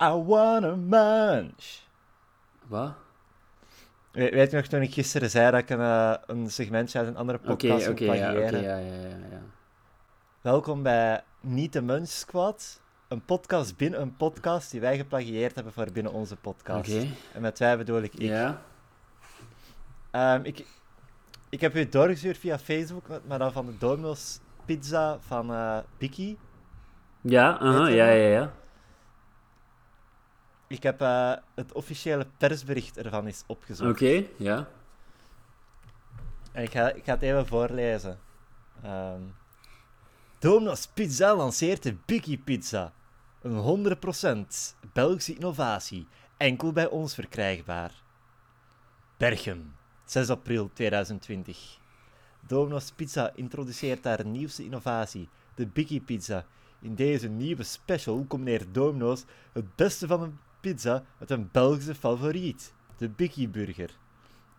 I wanna munch. Wat? We- Weet je nog toen ik gisteren zei dat ik een, eh, een segmentje uit een andere podcast oké, moet ja, ja, ja, ja. Welkom bij Niet de Munch Squad. een podcast binnen een podcast die wij geplagieerd hebben voor binnen onze podcast. En met wij bedoel ik ik. Ja. Ehm, ik, ik heb u doorgestuurd via Facebook, maar dan van de Domino's pizza van Biki. Ja, ja, ja, ja. Ik heb eh, het officiële persbericht ervan eens opgezocht. Oké, ja. En ik ga, ik ga het even voorlezen. Ehm Domino's Pizza lanceert de Biggie Pizza. Een 100% Belgische innovatie. Enkel bij ons verkrijgbaar. Berchem, 6 april 2020. Domino's Pizza introduceert haar nieuwste innovatie, de Biggie Pizza. In deze nieuwe special combineert Domino's het beste van een pizza met een Belgische favoriet, de Biggie Burger.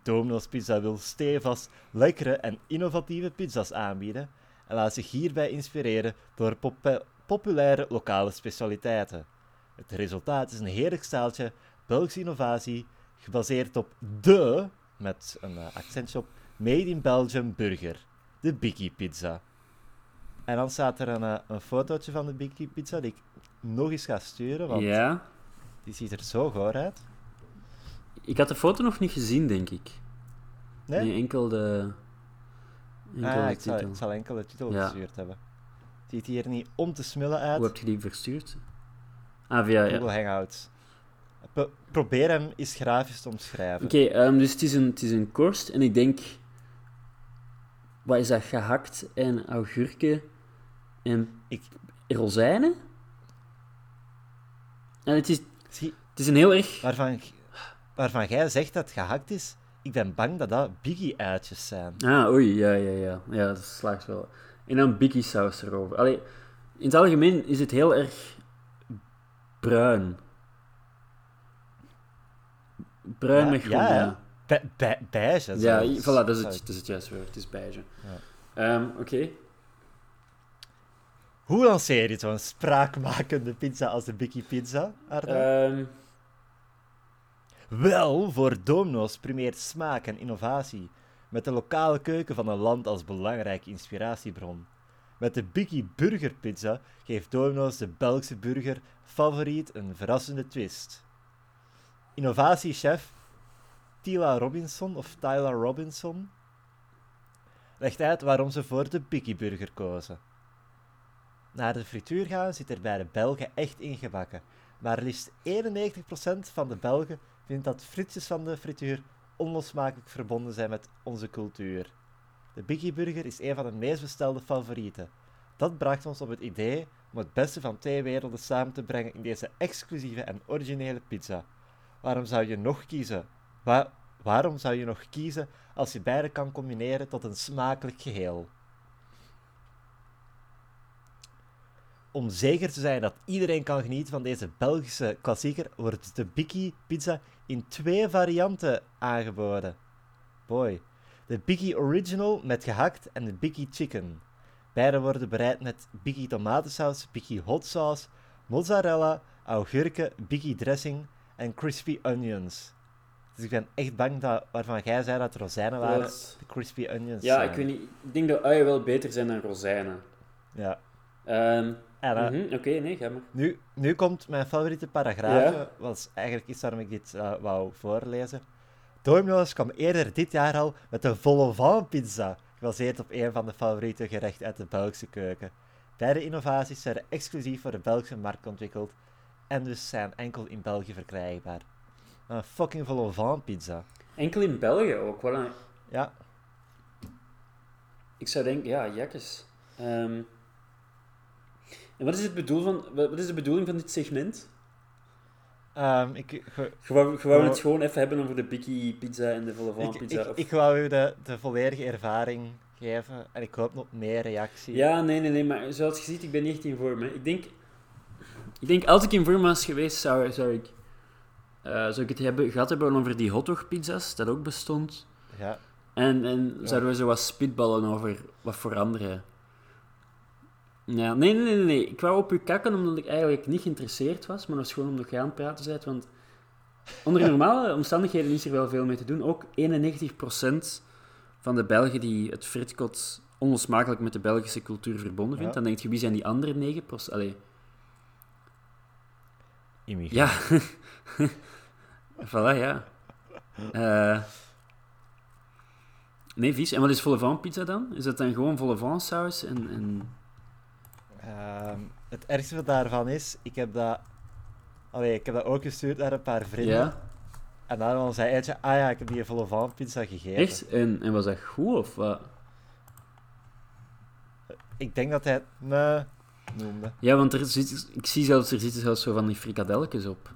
Domino's Pizza wil stevast, lekkere en innovatieve pizza's aanbieden en laat zich hierbij inspireren door popu- populaire lokale specialiteiten. Het resultaat is een heerlijk staaltje Belgische innovatie, gebaseerd op de, met een eh, accentje op, Made in Belgium burger, de Biggie Pizza. En dan staat er een, eh, een fotootje van de Biggie Pizza die ik nog eens ga sturen, want. Die ziet er zo goor uit. Ik had de foto nog niet gezien, denk ik. Nee? Nee, enkel de... Enkel Ah, de ik zal, ik zal enkel de titel Ja. gestuurd hebben. Ziet hier niet om te smullen uit. Hoe heb je die verstuurd? Ah, via... Ja. Google Hangouts. Pro- probeer hem eens grafisch te omschrijven. Oké, ehm, dus het is, een, het is een korst en ik denk... Wat is dat? Gehakt en augurken en Ik, rozijnen? En het is, zie, het is een heel erg... waarvan, waarvan jij zegt dat het gehakt is, ik ben bang dat dat Biggie-uitjes zijn. Ah, oei, ja, ja, ja. Ja, dat slaagt wel. En dan biggie saus erover. Allee, in het algemeen is het heel erg bruin. Bruin Ja, met groen, ja, ja. Be- be- beige. Ja, voilà, dat is het, dat is het juiste woord. Het is beige. Ja. Ehm, Oké. Hoe lanceer je zo'n spraakmakende pizza als de Biggie Pizza? Ehm, Wel, voor Domino's primeert smaak en innovatie, met de lokale keuken van een land als belangrijke inspiratiebron. Met de Biggie Burger Pizza geeft Domino's de Belgische burger favoriet een verrassende twist. Innovatiechef Tila Robinson of Tyler Robinson legt uit waarom ze voor de Biggie Burger kozen. Naar de frituur gaan zit er bij de Belgen echt ingebakken, maar liefst 91% van de Belgen vindt dat frietjes van de frituur onlosmakelijk verbonden zijn met onze cultuur. De Biggie Burger is een van de meest bestelde favorieten. Dat bracht ons op het idee om het beste van twee werelden samen te brengen in deze exclusieve en originele pizza. Waarom zou je nog kiezen? Wa- waarom zou je nog kiezen als je beide kan combineren tot een smakelijk geheel? Om zeker te zijn dat iedereen kan genieten van deze Belgische klassieker, wordt de Biggie pizza in twee varianten aangeboden. Boy. De Biggie Original met gehakt en de Biggie Chicken. Beide worden bereid met Biggie tomatensaus, Biggie hot sauce, mozzarella, augurken, Biggie dressing en crispy onions. Dus ik ben echt bang dat waarvan jij zei dat rozijnen waren, de crispy onions ja, zijn. ik weet niet. Ik denk dat uien wel beter zijn dan rozijnen. Ja. Ehm, En, eh, mhm, Oké, nee, ga maar. Nu, nu komt mijn favoriete paragraaf, Ja. was eigenlijk iets waarom ik dit eh, wou voorlezen. Domino's kwam eerder dit jaar al met een vol vent pizza, gebaseerd op een van de favoriete gerechten uit de Belgische keuken. Beide innovaties werden exclusief voor de Belgische markt ontwikkeld en dus zijn enkel in België verkrijgbaar. Een fucking vol vent pizza. Enkel in België ook. Een... Ja, Ik zou denken, ja, jakkes. Ehm, en wat is, het bedoel van, wat is de bedoeling van dit segment? ehm, ik, ge- Je wou, je wou Oh. het gewoon even hebben over de Biggie pizza en de volle van ik, pizza? ik, of- ik wou u de, de volledige ervaring geven en ik hoop op meer reactie. Ja, nee, nee, nee, maar zoals je ziet, ik ben niet echt in vorm. Hè. Ik, denk, ik denk, als ik in vorm was geweest, zou, zou, ik, eh, zou ik het hebben, gehad hebben over die hotdog pizza's, dat ook bestond. ja. En, en Ja. zouden we zo wat spitballen over wat voor andere. Ja, nee, nee, nee, nee. Ik wou op u kakken omdat ik eigenlijk niet geïnteresseerd was, maar dat was gewoon omdat je aan het praten bent. Want onder [laughs] normale omstandigheden is er wel veel mee te doen. Ook 91% van de Belgen die het fritkot onlosmakelijk met de Belgische cultuur verbonden vindt. Ja. Dan denk je, wie zijn die andere 9%? Allee. immigrant. Ja. [laughs] voilà, ja. Eh, nee, vies. En wat is volle pizza dan? Is dat dan gewoon volle saus en... en... Ehm, het ergste daarvan is, ik heb dat... Allee, ik heb dat ook gestuurd naar een paar vrienden. Ja? En daarom zei eentje, ah ja, ik heb die van pizza gegeten. Echt? En, en was dat goed of wat? Ik denk dat hij het me noemde. Ja, want er zit, ik zie zelfs, er zitten zelfs zo van die frikadelletjes op.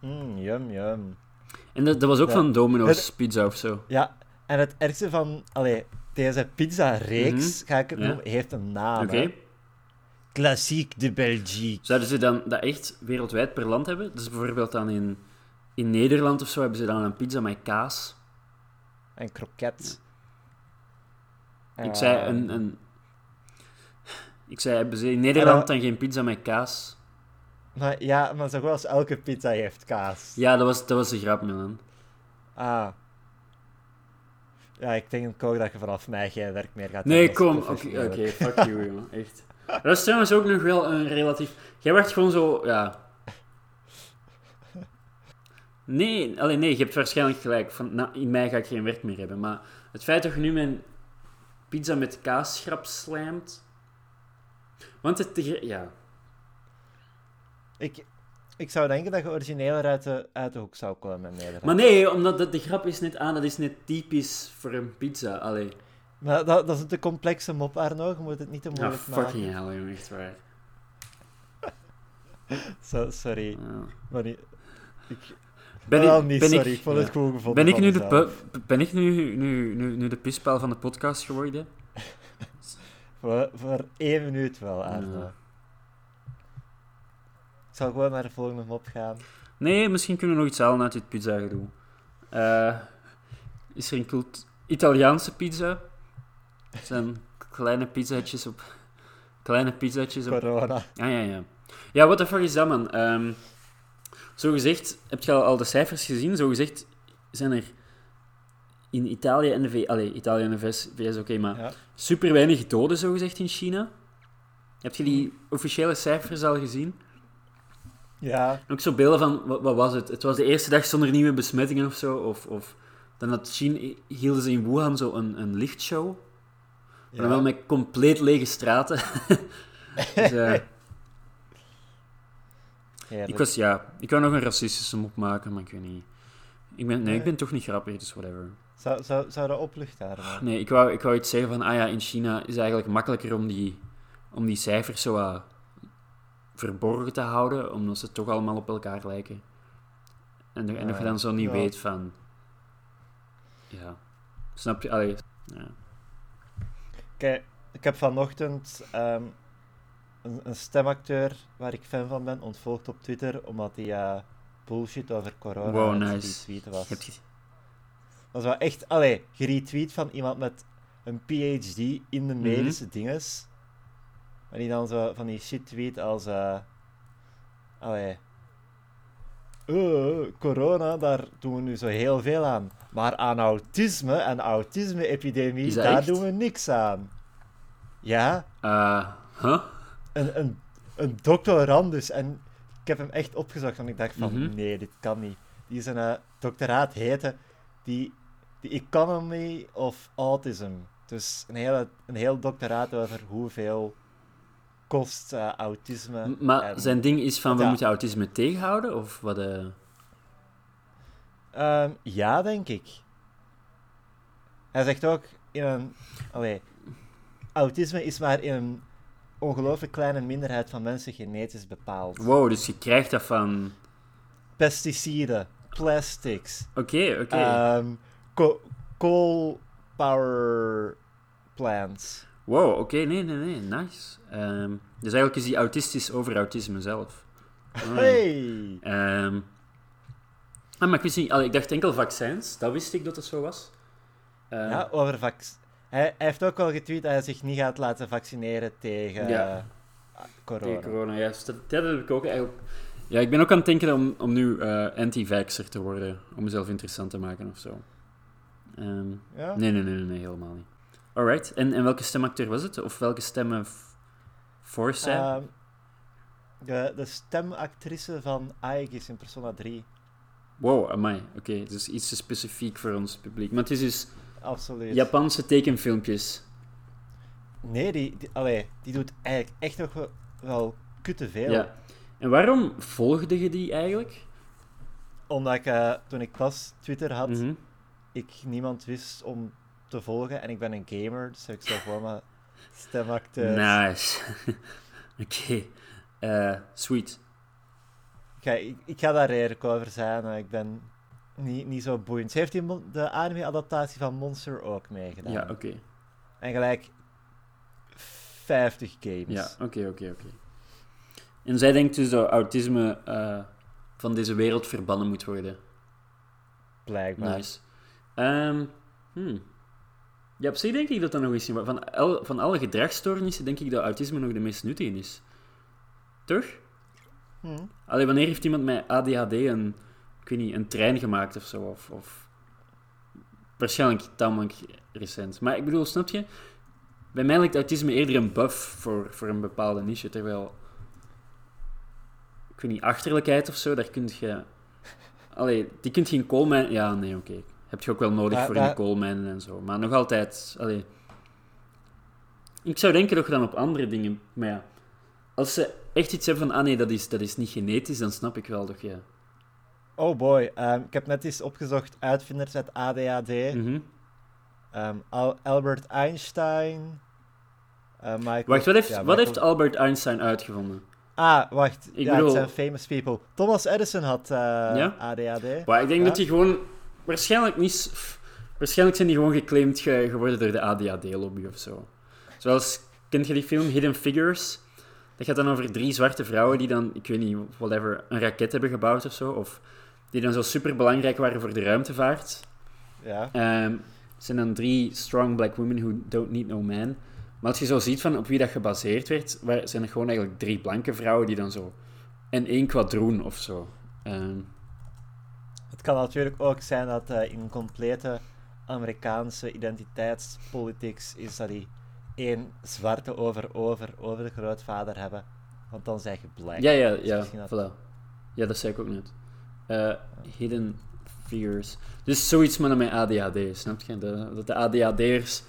Mm, yum, yum. En dat, dat was ook Ja. van Domino's Het- Pizza of zo. Ja, en het ergste van... Allee, deze pizza-reeks, ga ik het Mhm. Ja. noemen, heeft een naam. Oké. Classique de Belgique. Zouden ze dan dat echt wereldwijd per land hebben? Dus bijvoorbeeld dan in, in Nederland of zo hebben ze dan een pizza met kaas. En kroket. Ik zei Ehm, een, een... Ik zei, hebben ze in Nederland dan geen pizza met kaas? Maar ja, maar zo goed als elke pizza heeft kaas. Ja, dat was, dat was de grap, man. Ah. Ja, ik denk ook dat je vanaf mij geen werk meer gaat Nee, hebben als kom. Oké, fuck you, [laughs] jongen. Echt. Dat is trouwens ook nog wel een relatief... Jij werd gewoon zo, ja... Nee, alleen nee, je hebt waarschijnlijk gelijk. Van, nou, in mei ga ik geen werk meer hebben. Maar het feit dat je nu mijn pizza met kaasschrap slijmt... Want het... Ja. Ik, ik zou denken dat je origineler uit de, uit de hoek zou komen Nederland. Maar nee, omdat de, de grap is net aan, dat is net typisch voor een pizza. Allee. Maar dat, dat is een te complexe mop, Arno. Je moet het niet te moeilijk fucking maken. hell, jongen, echt waar. [laughs] Sorry. Ja. Maar niet, ik, Ben ik, niet, ben sorry. ik, Ik, vond ja. het goed gevonden Ben ik, nu de, mezelf. ben ik nu, nu, nu, nu de pispaal van de podcast geworden? [laughs] Voor, voor één minuut wel, Arno. Ja. Ik zal gewoon naar de volgende mop gaan. Nee, misschien kunnen we nog iets halen uit dit pizza gedoe. Eh, is er een cult Italiaanse pizza? Het zijn kleine pizzaatjes op... Kleine pizzaatjes op... Corona. Ah, ja, ja. Ja, what the fuck is dat, man? Ehm zo gezegd, heb je al, al de cijfers gezien? Zo gezegd zijn er in Italië en de VS... Allee, Italië en de VS, VS oké, maar Ja. super weinig doden, zo gezegd, in China. Heb je die officiële cijfers al gezien? Ja, ook zo beelden van, wat, wat was het? Het was de eerste dag zonder nieuwe besmettingen of zo. Of, of dan had China, hielden ze in Wuhan zo een, een lichtshow. Maar dan wel met compleet lege straten. [laughs] dus, Heerlijk. ik was, ja, ik wou nog een racistische mop maken, maar ik weet niet. Ik ben, nee, ik ben toch niet grappig, dus whatever. Zou, zou, zou dat opluchten, Arno? Nee, ik wou, ik wou iets zeggen van, ah ja, in China is het eigenlijk makkelijker om die, om die cijfers zo verborgen te houden, omdat ze toch allemaal op elkaar lijken. En, en dat je Ja. dan zo niet Ja. weet van... Ja. Snap je? Allee, ja. Kijk, ik heb vanochtend ehm, een, een stemacteur waar ik fan van ben ontvolgd op Twitter, omdat hij eh, bullshit over corona Wow, aan het nice. retweeten was. Je... Dat was wel echt, allee, geretweet van iemand met een PhD in de Mhm. medische dinges. Maar die dan zo van die shit tweet als, eh allee, "Eh, corona, daar doen we nu zo heel veel aan. Maar aan autisme en autisme-epidemie, daar echt? doen we niks aan. Ja, Eh, huh? een, een, een doctorandus. En ik heb hem echt opgezocht, want ik dacht van, Mhm. nee, dit kan niet. Die zijn eh, doctoraat heette die, The Economy of Autism. Dus een, hele, een heel doctoraat over hoeveel kost eh, autisme. M- Maar en- zijn ding is van, we Ja. moeten autisme tegenhouden? Of wat? eh? Ehm, ja, denk ik. Hij zegt ook in een. Allee, autisme is maar in een ongelooflijk kleine minderheid van mensen genetisch bepaald. Wow, dus je krijgt dat van... Pesticiden, plastics, Oké, oké. ehm, co- coal power plants. Wow, oké, nee, nee, nee, nice. Ehm, dus eigenlijk is die autistisch over autisme zelf. Hey! Ah, maar ik wist niet, ik dacht enkel vaccins, dat wist ik dat het zo was. Ehm, Ja, over vac. Hij, hij heeft ook al getweet dat hij zich niet gaat laten vaccineren tegen Ja. eh, corona. Tegen corona, juist. Dat, dat heb ik ook eigenlijk... Ja, ik ben ook aan het denken om, om nu eh, anti-vaxxer te worden, om mezelf interessant te maken of zo. Ja? nee, nee, nee, nee, nee, helemaal niet. Alright, en, en welke stemacteur was het? Of welke stemmen voor zijn? Ehm, De, de stemactrice van Aegis in Persona 3. Wow, amai. Oké, dus iets te specifiek voor ons publiek. Maar het is dus Absoluut. Japanse tekenfilmpjes. Nee, die, die, allee, die doet eigenlijk echt nog wel, wel kutte veel. Ja. En waarom volgde je die eigenlijk? Omdat ik, eh, toen ik pas Twitter had, Mhm. ik niemand wist om te volgen. En ik ben een gamer, dus ik zou gewoon maar stemacteurs. Nice. [laughs] Oké. Eh, sweet. Ik, ik ga daar redelijk over zijn. Ik ben niet, niet zo boeiend. Ze heeft die de anime-adaptatie van Monster ook meegedaan. Ja, oké. En gelijk 50 games. Ja, oké, oké, oké. En zij denkt dus dat autisme eh, van deze wereld verbannen moet worden. Blijkbaar. Nice. Ehm, hmm. Ja, op zich denk ik dat dat nog eens... Van, van alle gedragsstoornissen denk ik dat autisme nog de meest nuttige is. Toch? Hm. Allee, wanneer heeft iemand met ADHD een, ik weet niet, een trein gemaakt of zo? Of, of... Waarschijnlijk tamelijk recent. Maar ik bedoel, snap je? Bij mij lijkt autisme eerder een buff voor, voor een bepaalde niche, terwijl... Ik weet niet, achterlijkheid of zo, daar kun je... Allee, die kunt je in koolmijn... Ja, nee, oké. Heb je ook wel nodig voor in koolmijnen en zo. Maar nog altijd... Allee... Ik zou denken dat je dan op andere dingen... Maar ja, als ze echt iets hebben van... Ah nee, dat is, dat is niet genetisch, dan snap ik wel dat je... Oh boy, ehm, ik heb net eens opgezocht uitvinders met ADHD. Mhm. Ehm, Al- Albert Einstein. eh, Michael... Wacht, wat heeft, ja, wat Michael- heeft Albert Einstein uitgevonden? Ah, wacht. Ik ja, bedoel- het zijn famous people. Thomas Edison had Ja? ADHD. Maar ik denk Ja. dat hij gewoon... Waarschijnlijk niet... Waarschijnlijk zijn die gewoon geclaimd ge- geworden door de ADHD-lobby of zo. Zoals... Kent je die film Hidden Figures? Dat gaat dan over drie zwarte vrouwen die dan, ik weet niet, whatever, een raket hebben gebouwd of zo. Of die dan zo super belangrijk waren voor de ruimtevaart. Ja. Het zijn dan drie strong black women who don't need no man. Maar als je zo ziet van op wie dat gebaseerd werd, zijn er gewoon eigenlijk drie blanke vrouwen die dan zo... En één quadroon of zo. Ehm, Het kan natuurlijk ook zijn dat eh, in complete Amerikaanse identiteitspolitics is dat die één zwarte over, over, over de grootvader hebben. Want dan zeg je black. ja, ja, Dus ja, dat- voilà. Ja, dat zei ik ook net. Eh, hidden figures. Dus zoiets met mijn ADHD, snap je? De- dat de ADHD'ers...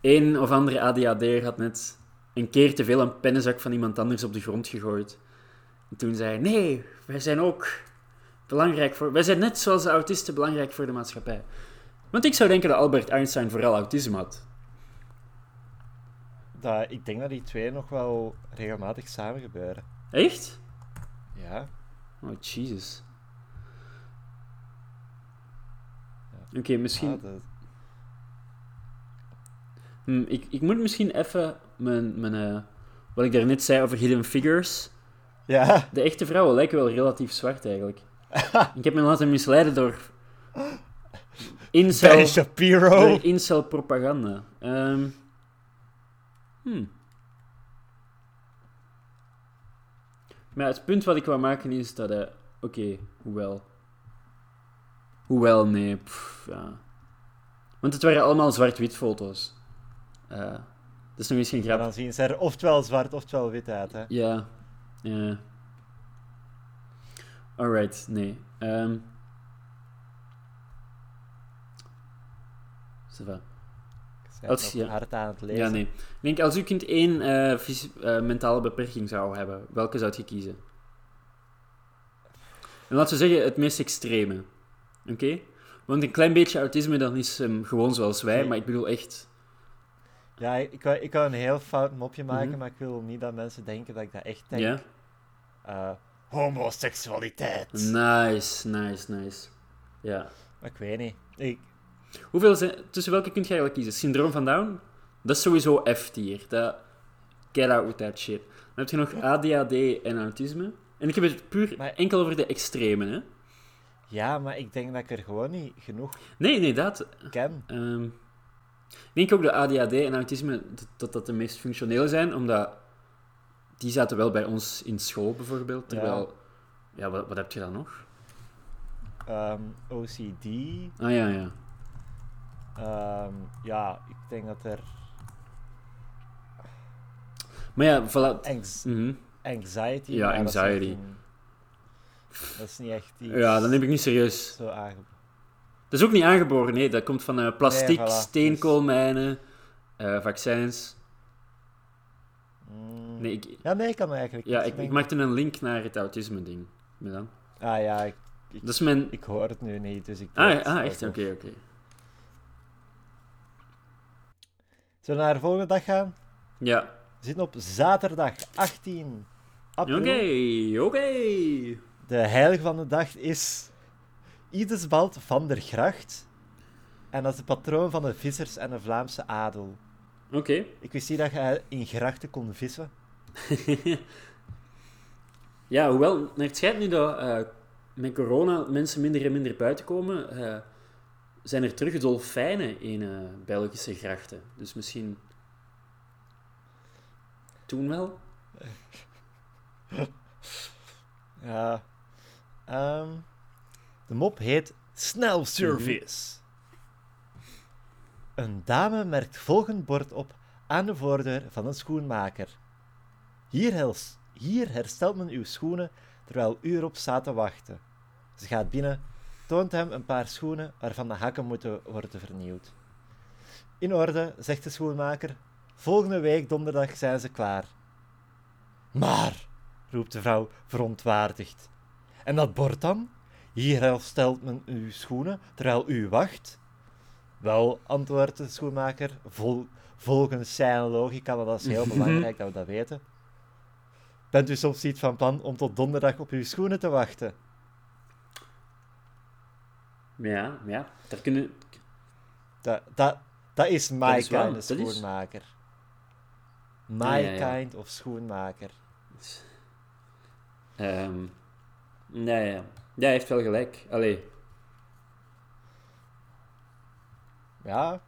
Eén of andere ADHD'er had net een keer te veel een pennenzak van iemand anders op de grond gegooid. En toen zei hij, nee, wij zijn ook belangrijk voor... Wij zijn net zoals de autisten belangrijk voor de maatschappij. Want ik zou denken dat Albert Einstein vooral autisme had. Dat, ik denk dat die twee nog wel regelmatig samen gebeuren. Echt? Ja. Oh, Jesus. Oké, misschien... Ah, dat- Hm, ik, ik moet misschien even mijn, mijn, eh, wat ik daarnet zei over hidden figures. ja. De echte vrouwen lijken wel relatief zwart eigenlijk. Ik heb me laten misleiden door Ben incel, Shapiro. door incel propaganda. Ehm hmm. Maar het punt wat ik wou maken is dat... eh, Oké, hoewel... Hoewel, nee. pff, ja. Want het waren allemaal zwart-wit foto's. Eh, dat is nog eens geen En grap. dan zien ze er oftewel zwart oftewel wit uit. Hè. Ja. Ja. Alright, nee. Ben Als- ja. hard aan het lezen. Ja, nee. Ik denk, als u kind één eh, eh, mentale beperking zou hebben, welke zou je kiezen? En laten we zeggen, het meest extreme. Oké? Want een klein beetje autisme, dan is hem gewoon zoals wij, maar ik bedoel echt... Ja, ik, ik, wou, ik een heel fout mopje maken, Mhm. maar ik wil niet dat mensen denken dat ik dat echt denk. Ja? Eh, homoseksualiteit. Nice, nice, nice. Ja. Ik weet niet. Ik, Hoeveel zijn, tussen welke kun je eigenlijk kiezen? Syndroom van Down? Dat is sowieso F-tier. Dat, get out with that shit. Dan heb je nog ADHD en autisme. En ik heb het puur Maar- enkel over de extreme, hè? ja, maar ik denk dat ik er gewoon niet genoeg Nee, nee, dat. ken. Ehm, ik denk ook dat ADHD en autisme dat- dat dat de meest functionele zijn, omdat die zaten wel bij ons in school bijvoorbeeld. Terwijl, ja, wat, wat heb je dan nog? Ehm, OCD. Ah ja, ja. ehm, ja, ik denk dat er. Maar ja, voilà. Anx Mhm. anxiety. Ja, anxiety. Dat is niet echt iets Ja, dat neem ik niet serieus. zo aangeboden. Dat is ook niet aangeboren, nee. Dat komt van eh, plastic, Nee, voilà. steenkoolmijnen, eh, vaccins. Mm. Nee, ik, Ja, nee, kan eigenlijk ja, ik, ik maakte een link naar het autisme-ding. Dan. Ah ja, ik, Dat is mijn... ik hoor het nu niet, dus ik... Ah, ah echt? Oké, oké. Zullen we naar de volgende dag gaan? Ja. We zitten op zaterdag 18 april. Oké, oké. De heilige van de dag is Idesbald van der Gracht. En dat is de patroon van de vissers en de Vlaamse adel. Oké. Ik wist niet dat je in grachten kon vissen. [laughs] ja, hoewel, naar het schijnt nu dat eh, met corona mensen minder en minder buiten komen, eh, zijn er terug dolfijnen in eh, Belgische grachten. Dus misschien toen wel. [laughs] Ja. Ehm, de mop heet Snel Service. Een dame merkt volgend bord op aan de voordeur van een schoenmaker. Hier, hels- hier herstelt men uw schoenen terwijl u erop staat te wachten. Ze gaat binnen, toont hem een paar schoenen waarvan de hakken moeten worden vernieuwd. In orde, zegt de schoenmaker. Volgende week donderdag zijn ze klaar. Maar, roept de vrouw verontwaardigd. En dat bord dan? Hier herstelt men uw schoenen terwijl u wacht? Wel, antwoordt de schoenmaker, vol- volgens zijn logica, want dat is heel belangrijk dat we dat weten. Bent u soms niet van plan om tot donderdag op uw schoenen te wachten? Ja, ja. Daar kunnen... Dat, dat, dat is my is wel- kind of dat is- schoenmaker. My Ja, ja, ja. kind of schoenmaker. ehm nee, ja. Ja, hij heeft wel gelijk. Allee, Ja.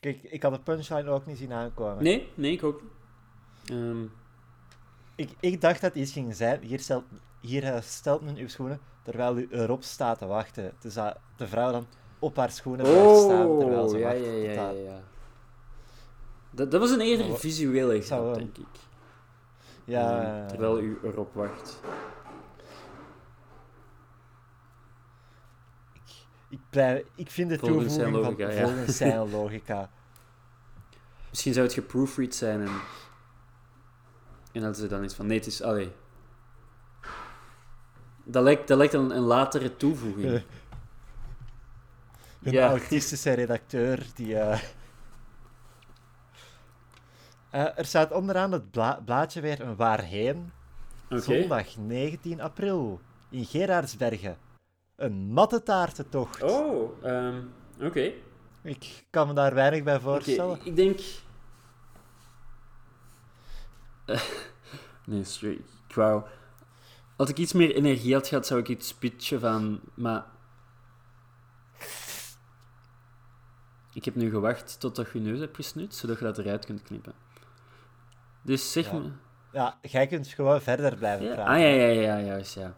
Kijk, ik had de punchline ook niet zien aankomen. nee, nee, ik ook niet. Ehm, Ik, ik dacht dat iets ging zijn. Hier stelt, hier eh, stelt men uw schoenen terwijl u erop staat te wachten. Dus dat de vrouw dan op haar schoenen blijft staan terwijl oh, ze ja, wacht. ja, ja, ja, dat- ja. Dat, dat was een eerder Oh, visuele grap, denk ik. Ja, Ehm, terwijl u erop wacht. ik, blij- ik vind de Volgens toevoeging logica, van volgens zijn [laughs] logica. Misschien zou het geproofread zijn en... En dat ze dan iets van... Nee, het is... Allee. Dat lijkt, dat lijkt een, een latere toevoeging. Eh, [laughs] Een Ja. autistische redacteur die. eh, eh, er staat onderaan het bla- blaadje weer een waarheen. Oké. Zondag 19 april in Gerardsbergen. Een mattetaartentocht. Oh, ehm, oké. Ik kan me daar weinig bij voorstellen. ik denk... nee, sorry. Ik wou... Als ik iets meer energie had gehad, zou ik iets pitchen van... Maar... Ik heb nu gewacht totdat je je neus hebt gesnuit, zodat je dat eruit kunt knippen. Dus zeg Ja. me... Ja, jij kunt gewoon verder blijven Ja? praten. Ah, ja, ja, ja, juist, ja.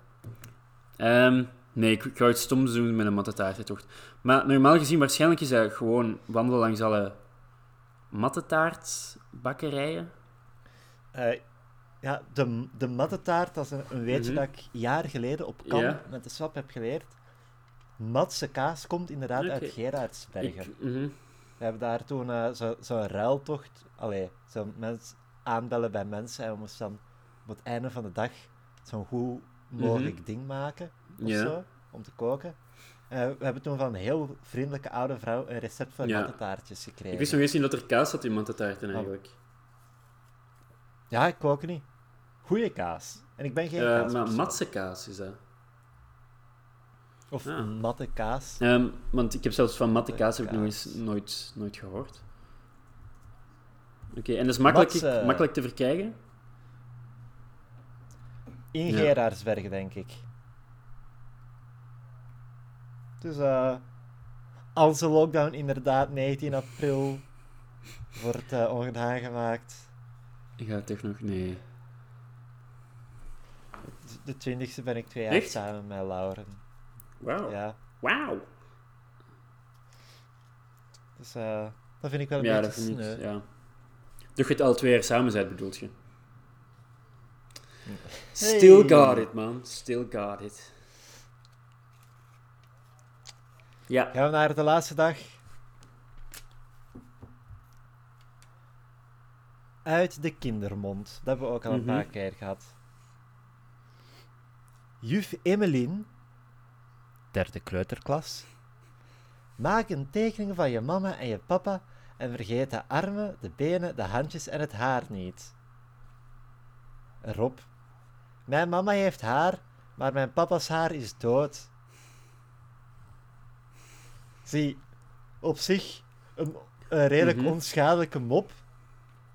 Ehm, nee, ik, ik wou iets stoms doen met een mattetaartentocht. Maar normaal gezien, waarschijnlijk is dat gewoon wandelen langs alle mattetaartbakkerijen. Eh, ja, de, de mattetaart, dat is een, een weetje Mhm. dat ik jaar geleden op kamp met de swap heb geleerd. Matse kaas komt inderdaad uit Gerardsbergen. Ik, mhm. We hebben daar toen eh, zo- zo'n ruiltocht, allee, zo'n mens aanbellen bij mensen en we moesten dan op het einde van de dag zo'n goed mogelijk ding maken of Mhm. Zo, om te koken. Eh, we hebben toen van een heel vriendelijke oude vrouw een recept voor Ja. gekregen. Ik wist nog eens niet dat er kaas zat in mattetaarten eigenlijk. Ja, ik kook niet. Goeie kaas. En ik ben geen Eh, kaas. maar matse kaas is dat. Of Ah. matte kaas. Ehm, want ik heb zelfs van matte kaas heb ik nog eens nooit, nooit gehoord. Oké, en dat is makkelijk, Matse- makkelijk te verkrijgen? In Ja. Gerardsbergen, denk ik. Dus eh als de lockdown inderdaad 19 april wordt eh, ongedaan gemaakt, Ik ga toch nog... Nee. de 20e ben ik twee jaar Echt? samen met Lauren. Wauw. Ja, Wauw. dus eh, dat vind ik wel een Ja, dat beetje vind ik... sneu. Ja. Dat je het al twee jaar samen bent, bedoelt je? Still Hey. got it, man. Still got it. Ja. Gaan we naar de laatste dag? Uit de kindermond. Dat hebben we ook al een Mhm. paar keer gehad. Juf Emmeline, derde kleuterklas. Maak een tekening van je mama en je papa en vergeet de armen, de benen, de handjes en het haar niet. Rob. Mijn mama heeft haar, maar mijn papa's haar is dood. Zie, op zich een, een redelijk Mhm. onschadelijke mop.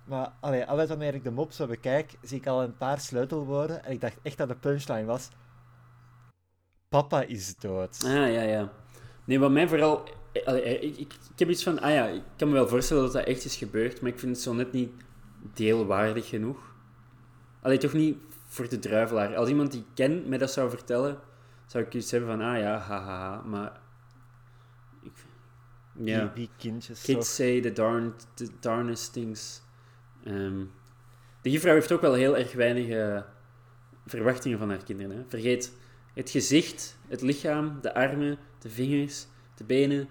Maar allee, altijd wanneer ik de mop zo bekijk, zie ik al een paar sleutelwoorden. En ik dacht echt dat de punchline was. Papa is dood. Ah, ja, ja. Nee, wat mij vooral... eh, allee, eh, ik, ik, ik heb iets van... Ah ja, ik kan me wel voorstellen dat dat echt is gebeurd, maar ik vind het zo net niet deelwaardig genoeg. Allee, toch niet voor de druivelaar. Als iemand die ik ken mij dat zou vertellen, zou ik iets hebben van... Ah ja, haha, maar... Ik, ja. Die, die kindjes. Kids toch. say the, darn, the darnest things. Ehm, de juffrouw heeft ook wel heel erg weinig verwachtingen van haar kinderen. Hè. Vergeet het gezicht, het lichaam, de armen, de vingers, de benen,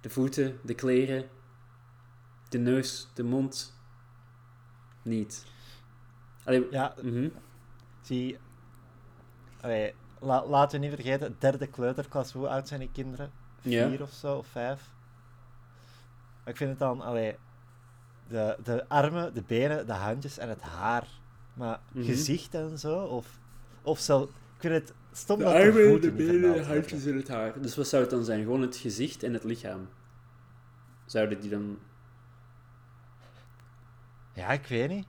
de voeten, de kleren, de neus, de mond. Niet. Allee, Ja, mhm. zie. Allee, la, laten we niet vergeten, derde kleuterklas, hoe oud zijn die kinderen? Ja. Vier of zo, of vijf. Maar ik vind het dan, allee, de, de armen, de benen, de handjes en het haar. Maar Mhm. gezicht en zo, of, of zo. Ik vind het stom De dat armen, de voeten niet benen, de handjes en het haar. Dus wat zou het dan zijn? Gewoon het gezicht en het lichaam. Zouden die dan... Ja, ik weet niet.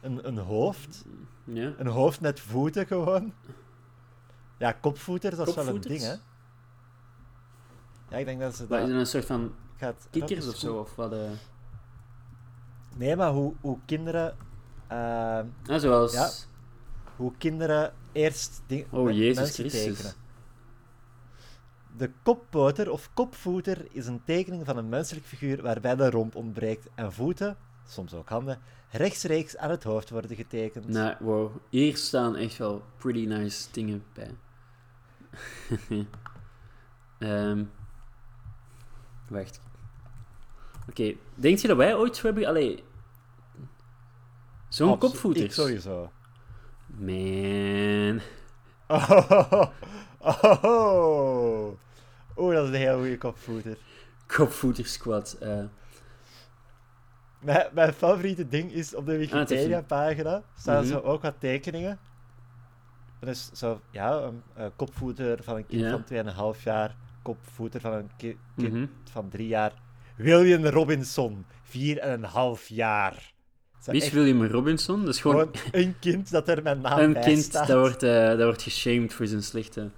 Een, een hoofd. Ja? Een hoofd met voeten gewoon. Ja, kopvoeters, dat is wel een ding, hè. Ja, ik denk dat ze is dat dat een soort van kikkers of is zo? Of wat? eh? Nee, maar hoe, hoe kinderen... eh, Ah, zoals... Ja. hoe kinderen eerst ding, Oh, Jezus Christus. tekenen. De koppoter of kopvoeter is een tekening van een menselijk figuur waarbij de romp ontbreekt en voeten, soms ook handen, rechtstreeks aan het hoofd worden getekend. Nou, wow. Hier staan echt wel pretty nice dingen bij. [laughs] Ehm wacht. Oké, denk je dat wij ooit zo hebben... Allee... Zo'n kopvoeters? Ik sowieso. Man. Oh, [laughs] oh, oh. Oeh, dat is een heel goede kopvoeter. Kopvoeters squad. eh. Mijn, mijn favoriete ding is op de Ah, Wikipedia-pagina staan Mhm. zo ook wat tekeningen. Er is zo, ja, een kopvoeter van een kind van 2,5 jaar, kopvoeter van een ki- kind mhm. van 3 jaar. William Robinson, 4,5 jaar. Wie is William Robinson? Dat is gewoon, gewoon een kind dat er met naam [laughs] een bij kind staat. dat wordt, eh, dat wordt geshamed voor zijn slechte...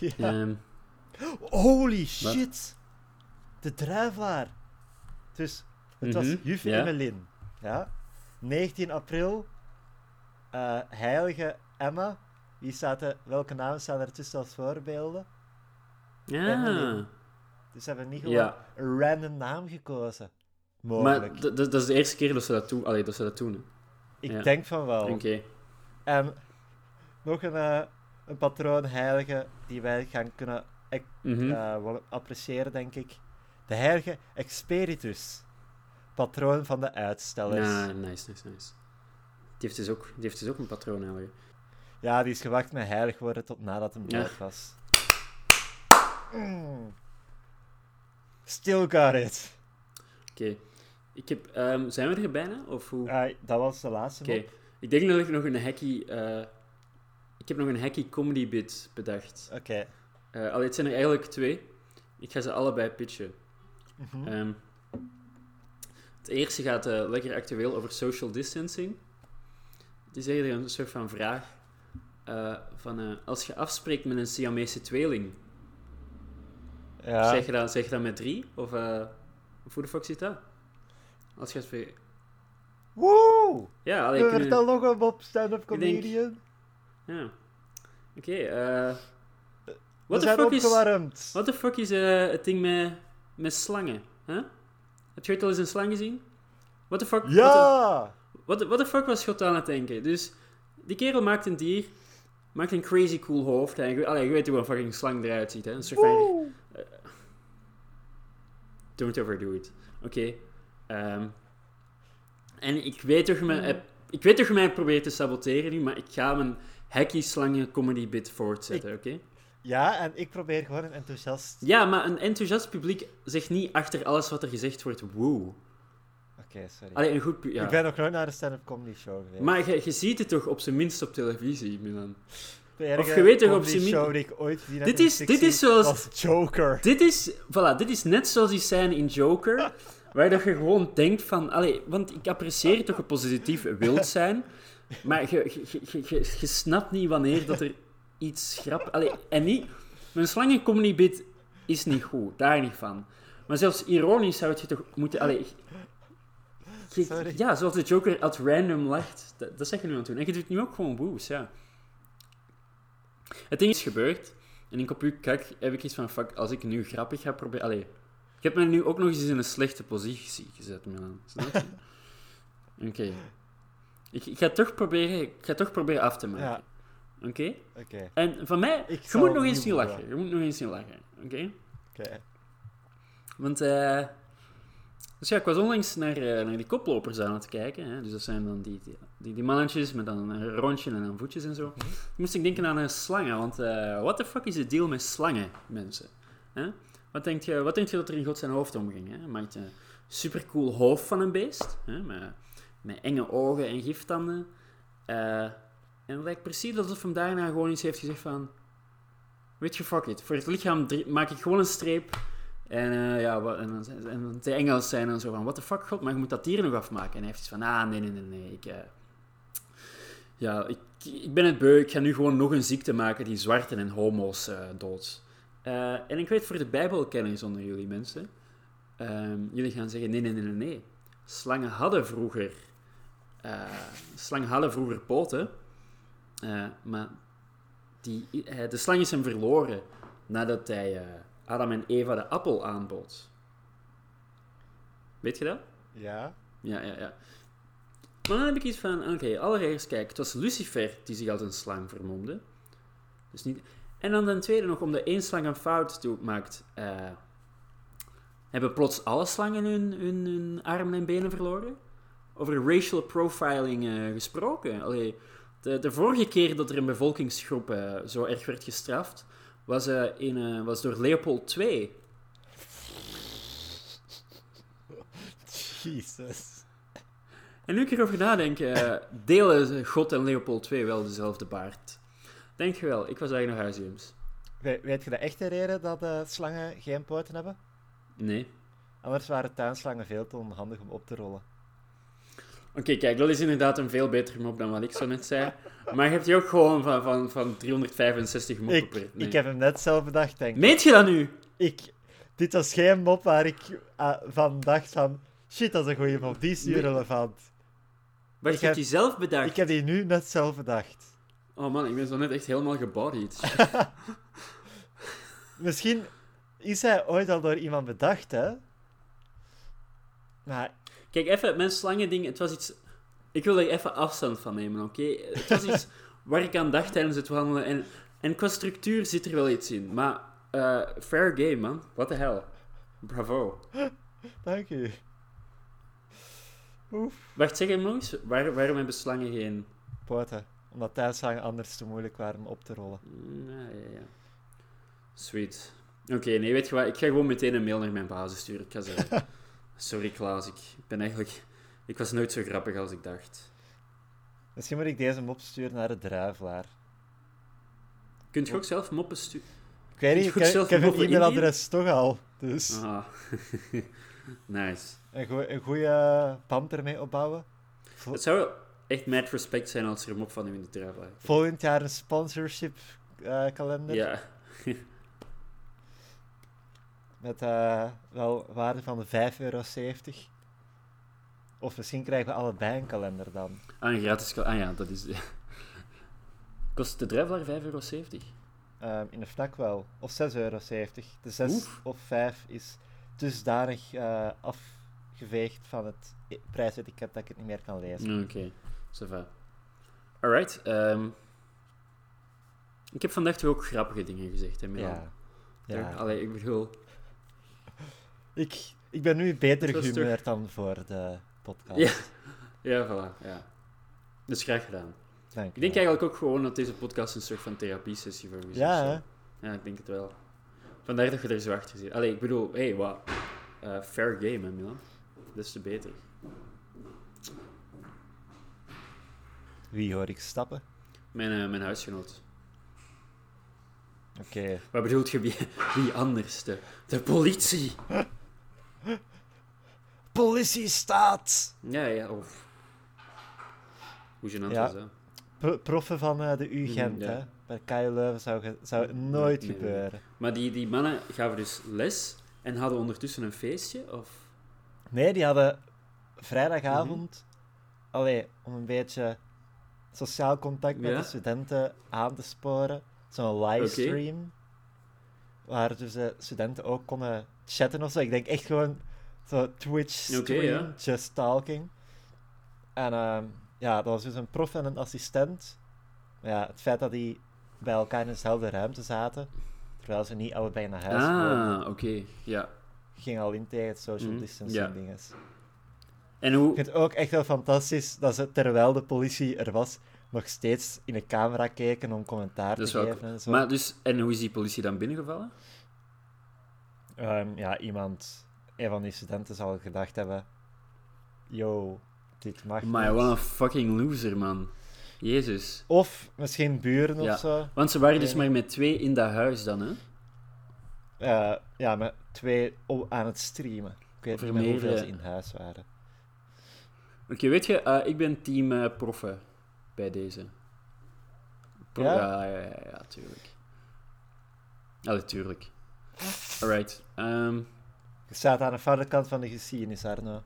Ja. ehm, Holy shit! De druivelaar. Dus, het was Mhm, juf ja. Emmeline. Ja? 19 april. eh, heilige Emma. Wie staat er, welke namen staan er tussen als voorbeelden? ja. Emmeline. Dus ze hebben niet gewoon Ja. een random naam gekozen. Maar Mogelijk. d- dat is de eerste keer dat ze dat doen. Allee, dat ze dat doen. hè. Ik ja. denk van wel. Oké. En nog een, eh, een patroon heilige die wij gaan kunnen Mhm. eh, appreciëren, denk ik. De heilige Experitus. Patroon van de uitstellers. Ja, nice, nice, nice. Die heeft dus ook, die heeft dus ook een patroon eigenlijk. Ja, die is gewacht met heilig worden tot nadat hem Ja. dood was. Mm. Still got it. Oké. Ik heb... ehm, zijn we er bijna? Of hoe? Ah, dat was de laatste Oké. Ik denk dat ik nog een hacky... eh, ik heb nog een hacky comedy bit bedacht. Oké. Eh allee, het zijn er eigenlijk twee. Ik ga ze allebei pitchen. Mhm. Ehm, het eerste gaat eh, lekker actueel over social distancing. Het is eigenlijk een soort van vraag eh, van eh, als je afspreekt met een Siamese tweeling, ja. zeg, je dat, zeg je dat met drie? Of, eh, of hoe de fuck zit dat? Als je afspreekt... Woe! Ja, allee, Er kunnen- werd al nog een mop stand-up Ik denk- comedian. Ja. Oké, eh... What the zijn fuck is... opgewarmd. What the fuck is eh, het ding met, met slangen? Huh? Heb je ooit al eens een slang gezien? What the fuck? What Ja! the, Wat de fuck was God aan het denken? Dus die kerel maakt een dier, maakt een crazy cool hoofd. En, allee, je weet hoe een fucking slang eruit ziet, hè? Een soort van- eh, don't overdo it. Oké. Ehm, en ik weet toch, me, eh, ik weet toch je mij probeert te saboteren nu, maar ik ga mijn hacky slangen comedy bit voortzetten, oké? Ja, en ik probeer gewoon een enthousiast... Ja, maar een enthousiast publiek zegt niet achter alles wat er gezegd wordt woe. Oké, sorry. Allee, een goed... Ja. Ik ben nog nooit naar een stand-up comedy show geweest. Maar je, je ziet het toch op zijn minst op televisie, Milan? De of je weet toch op zijn min- show die ik ooit gezien heb Dit is- dit is 60 zoals- Joker. Dit is, voilà, dit is net zoals die scène in Joker, [laughs] waar dat je gewoon denkt van... Allee, want ik apprecieer toch een positief wild zijn, maar je, je, je, snapt niet wanneer dat er iets grap... Allee, en niet... Mijn slangencomedy bit is niet goed, daar niet van. Maar zelfs ironisch zou het je toch moeten... Allee, je- ja, zoals de Joker at random lacht. Dat, dat zeg je nu aan het doen. En je doet nu ook gewoon woes, ja. Het ding is gebeurd. En ik op uw kak heb ik iets van, fuck, als ik nu grappig ga proberen... Allee, ik heb me nu ook nog eens in een slechte positie gezet, Milan. [laughs] Oké. Ik, ik, ga toch proberen, ik ga toch proberen af te maken. Ja. Oké? Oké, En van mij, Ik je moet nog eens zien opnieuw lachen. Je moet nog eens zien lachen. Oké? oké. Want, eh... Dus ja, ik was onlangs naar, eh, naar die koplopers aan het kijken. Hè? Dus dat zijn dan die, die, die, die mannetjes met dan een rondje en dan voetjes en zo. Toen moest ik denken aan een slangen. Want eh what the fuck is de deal met slangen, mensen? Wat, denk je, wat denk je dat er in God zijn hoofd omging? Hè? Hij maakt een supercool hoofd van een beest. Hè? Met, met enge ogen en giftanden. Eh, en het lijkt precies alsof hem daarna gewoon iets heeft gezegd van... Weet je, fuck it. Voor het lichaam maak ik gewoon een streep. En, eh, ja, wat, en, dan- en de Engels zijn dan zo van, what the fuck, god, maar je moet dat dier nog afmaken. En hij heeft iets van, ah, nee, nee, nee, nee, ik... ja, ik, ik ben het beu, ik ga nu gewoon nog een ziekte maken die zwarten en homo's eh doodt. Eh, en ik weet voor de bijbelkenners onder jullie mensen, ehm, jullie gaan zeggen, nee, nee, nee, nee. Slangen hadden vroeger... eh, slangen hadden vroeger poten, maar die, de slang is hem verloren nadat hij Adam en Eva de appel aanbood. Weet je dat? Ja. Ja, ja, ja. Maar dan heb ik iets van, oké, allereerst, kijk, het was Lucifer die zich als een slang vermomde. Dus niet... En dan ten tweede nog, omdat één slang een fout doet, maakt, eh, hebben plots alle slangen hun, hun, armen en benen verloren? Over racial profiling eh, gesproken. Allee, de, de vorige keer dat er een bevolkingsgroep eh, zo erg werd gestraft, was, in, was door Leopold II. [laughs] Jesus. En nu ik erover nadenk, eh, delen God en Leopold II wel dezelfde baard? Denk je wel, ik was eigenlijk nog huisjeums. We- weet je de echte reden dat eh, slangen geen poten hebben? Nee. Anders waren tuinslangen veel te onhandig om op te rollen. Oké, kijk, dat is inderdaad een veel betere mop dan wat ik zo net zei. Maar je hebt die ook gewoon van, van, van 365 moppen Ik, per... nee. ik heb hem net zelf bedacht, denk ik. Meet je dat nu? ik. Dit was geen mop waar ik van dacht van... Shit, dat is een goede mop. Die is nu relevant. Wat Ik je heb- hebt die zelf bedacht? Ik heb die nu net zelf bedacht. Oh man, ik ben zo net echt helemaal gebodied. [laughs] [laughs] Misschien is hij ooit al door iemand bedacht, hè? Maar Kijk, even, mijn slangending, het was iets... Ik wil er even afstand van nemen, oké? Het was iets [laughs] waar ik aan dacht tijdens het wandelen. En, en qua structuur zit er wel iets in. Maar, eh, fair game, man. What the hell. Bravo. dank u. Oef. Wacht, zeg hem nog eens. Waar, waarom hebben slangen geen... Poten. Omdat tuinslangen anders te moeilijk waren om op te rollen. Mm, Ja, ja, ja. Sweet. Oké, nee, weet je wat? Ik ga gewoon meteen een mail naar mijn basis sturen. Ik ga zeggen... [laughs] Sorry, Klaas. Ik ben eigenlijk... Ik was nooit zo grappig als ik dacht. Misschien moet ik deze mop sturen naar de druivelaar. Kunt je ook zelf moppen sturen? Ik weet Kun niet, je ik ik heb een e-mailadres toch al. Dus Ah. [laughs] nice. een, goe- een goede band ermee opbouwen. Het zou echt mad respect zijn als er mop van in de trui volgend jaar een sponsorship eh, kalender. Ja. [laughs] Met eh, wel waarde van de 5,70 euro. Of misschien krijgen we allebei een kalender dan. Ah, een gratis... kal- Ah ja, dat is... [laughs] Kost de drijflaar 5,70 euro? Ehm, in de FNAC wel. Of 6,70 euro. De 6 Oef. of 5 is dusdanig eh afgeveegd van het e- prijsetiket dat ik het niet meer kan lezen. Oké, ça va. Alright. ehm, ik heb vandaag toch ook grappige dingen gezegd, hè, Milan? Ja. ja. Allee, ik bedoel... Ik, ik ben nu beter gehumeurd dan voor de podcast. Ja. Ja, voilà, ja. Dus graag gedaan. Dank Ik denk eigenlijk ook gewoon dat deze podcast een soort van therapiesessie voor u is. Ja, zo. hè? Ja, ik denk het wel. Vandaar dat je er zo achter zit. Allee, ik bedoel, hé, hey, wat? Eh, fair game, hè, Milan? Des te beter. Wie hoor ik stappen? Mijn, eh, mijn huisgenoot. Oké. Wat bedoelt je, wie, wie anders? De, de politie! Politie staat! Ja, ja, of... Hoe gênant Ja. was dat? Pro- proffen van eh, de U-Gent, ja. hè? Bij KU Leuven zou, het nooit Nee, nee. gebeuren. Maar die, die mannen gaven dus les en hadden ondertussen een feestje, of... Nee, die hadden vrijdagavond, allee, om een beetje sociaal contact met Ja. de studenten aan te sporen, zo'n livestream, waar dus de studenten ook konden chatten of zo. Ik denk echt gewoon zo Twitch stream, ja. just talking. En ehm, ja, dat was dus een prof en een assistent. Maar ja, het feit dat die bij elkaar in dezelfde ruimte zaten, terwijl ze niet allebei naar huis woonden, Ah, oké, ja. ging al in tegen het social Mhm, distancing ja. dinges. En Ik hoe... vind het ook echt wel fantastisch dat ze, terwijl de politie er was, nog steeds in de camera keken om commentaar Dat te wel geven en zo. Maar dus, en hoe is die politie dan binnengevallen? Ehm, ja, iemand, een van die studenten zal gedacht hebben, yo, dit mag Maar wat een fucking loser, man. Jezus. Of misschien buren Ja. of zo. Want ze waren dus maar met twee in dat huis dan, hè? Ja, met twee aan het streamen. Ik weet niet meer hoeveel ze in huis waren. Oké, weet je, eh, ik ben team proffen bij deze. Pro- Ja? ja? Ja, ja, ja, tuurlijk. Allee, tuurlijk. Alright. ehm, Je staat aan de foute kant van de geschiedenis, Arno.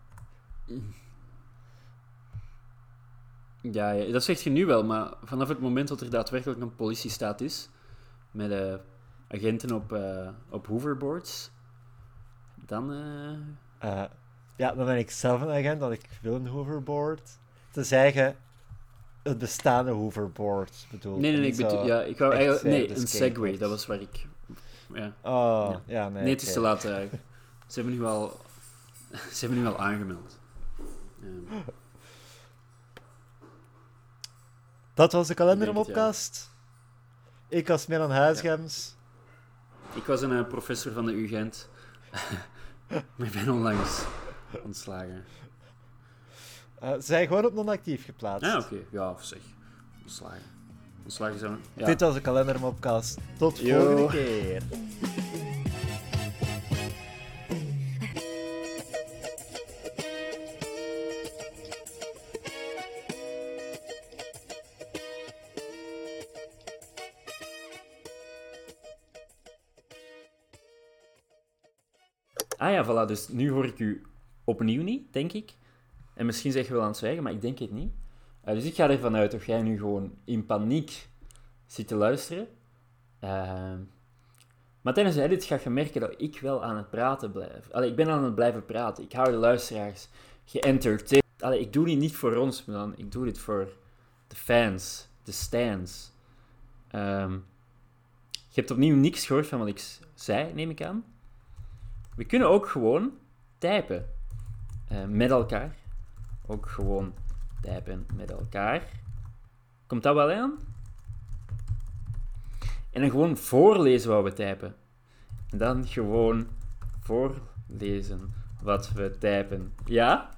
[laughs] ja, ja, dat zeg je nu wel, maar vanaf het moment dat er daadwerkelijk een politiestaat is, met eh, agenten op, eh, op hoverboards, dan... eh, ja, dan ben ik zelf een agent, want ik wil een hoverboard. Te zeggen, het bestaande hoverboard bedoel Nee, nee, nee, ik, bedoel, ja, ik wou eigenlijk... Nee, een Segway, dat was waar ik... Ja. Oh, ja, nee. Nee, het is te laat. eh. Ze hebben nu al... Ze hebben nu al aangemeld. Ehm, Dat was de kalendermopkast. Ik was Milan Huisgems. ik was een eh, professor van de UGent. [laughs] maar ik ben onlangs ontslagen. Eh, zij gewoon op non-actief geplaatst. Ah, oké. Ja, of zeg. Ontslagen. Ontslagen zijn... Ja. Dit was de kalendermopkast. Tot volgende keer. Ja, voilà. Dus nu hoor ik u opnieuw niet, denk ik. En misschien zeg je wel aan het zwijgen, maar ik denk het niet. Eh, dus ik ga ervan uit dat jij nu gewoon in paniek zit te luisteren. Ehm, maar tijdens de edit ga je merken dat ik wel aan het praten blijf. Allee, ik ben aan het blijven praten. Ik hou de luisteraars geëntertained. Allee, ik doe dit niet voor ons, man. Ik doe dit voor de fans, de stands. Ehm, je hebt opnieuw niks gehoord van wat ik zei, neem ik aan. We kunnen ook gewoon typen eh, met elkaar. Ook gewoon typen met elkaar. Komt dat wel aan? En dan gewoon voorlezen wat we typen. En dan gewoon voorlezen wat we typen. Ja?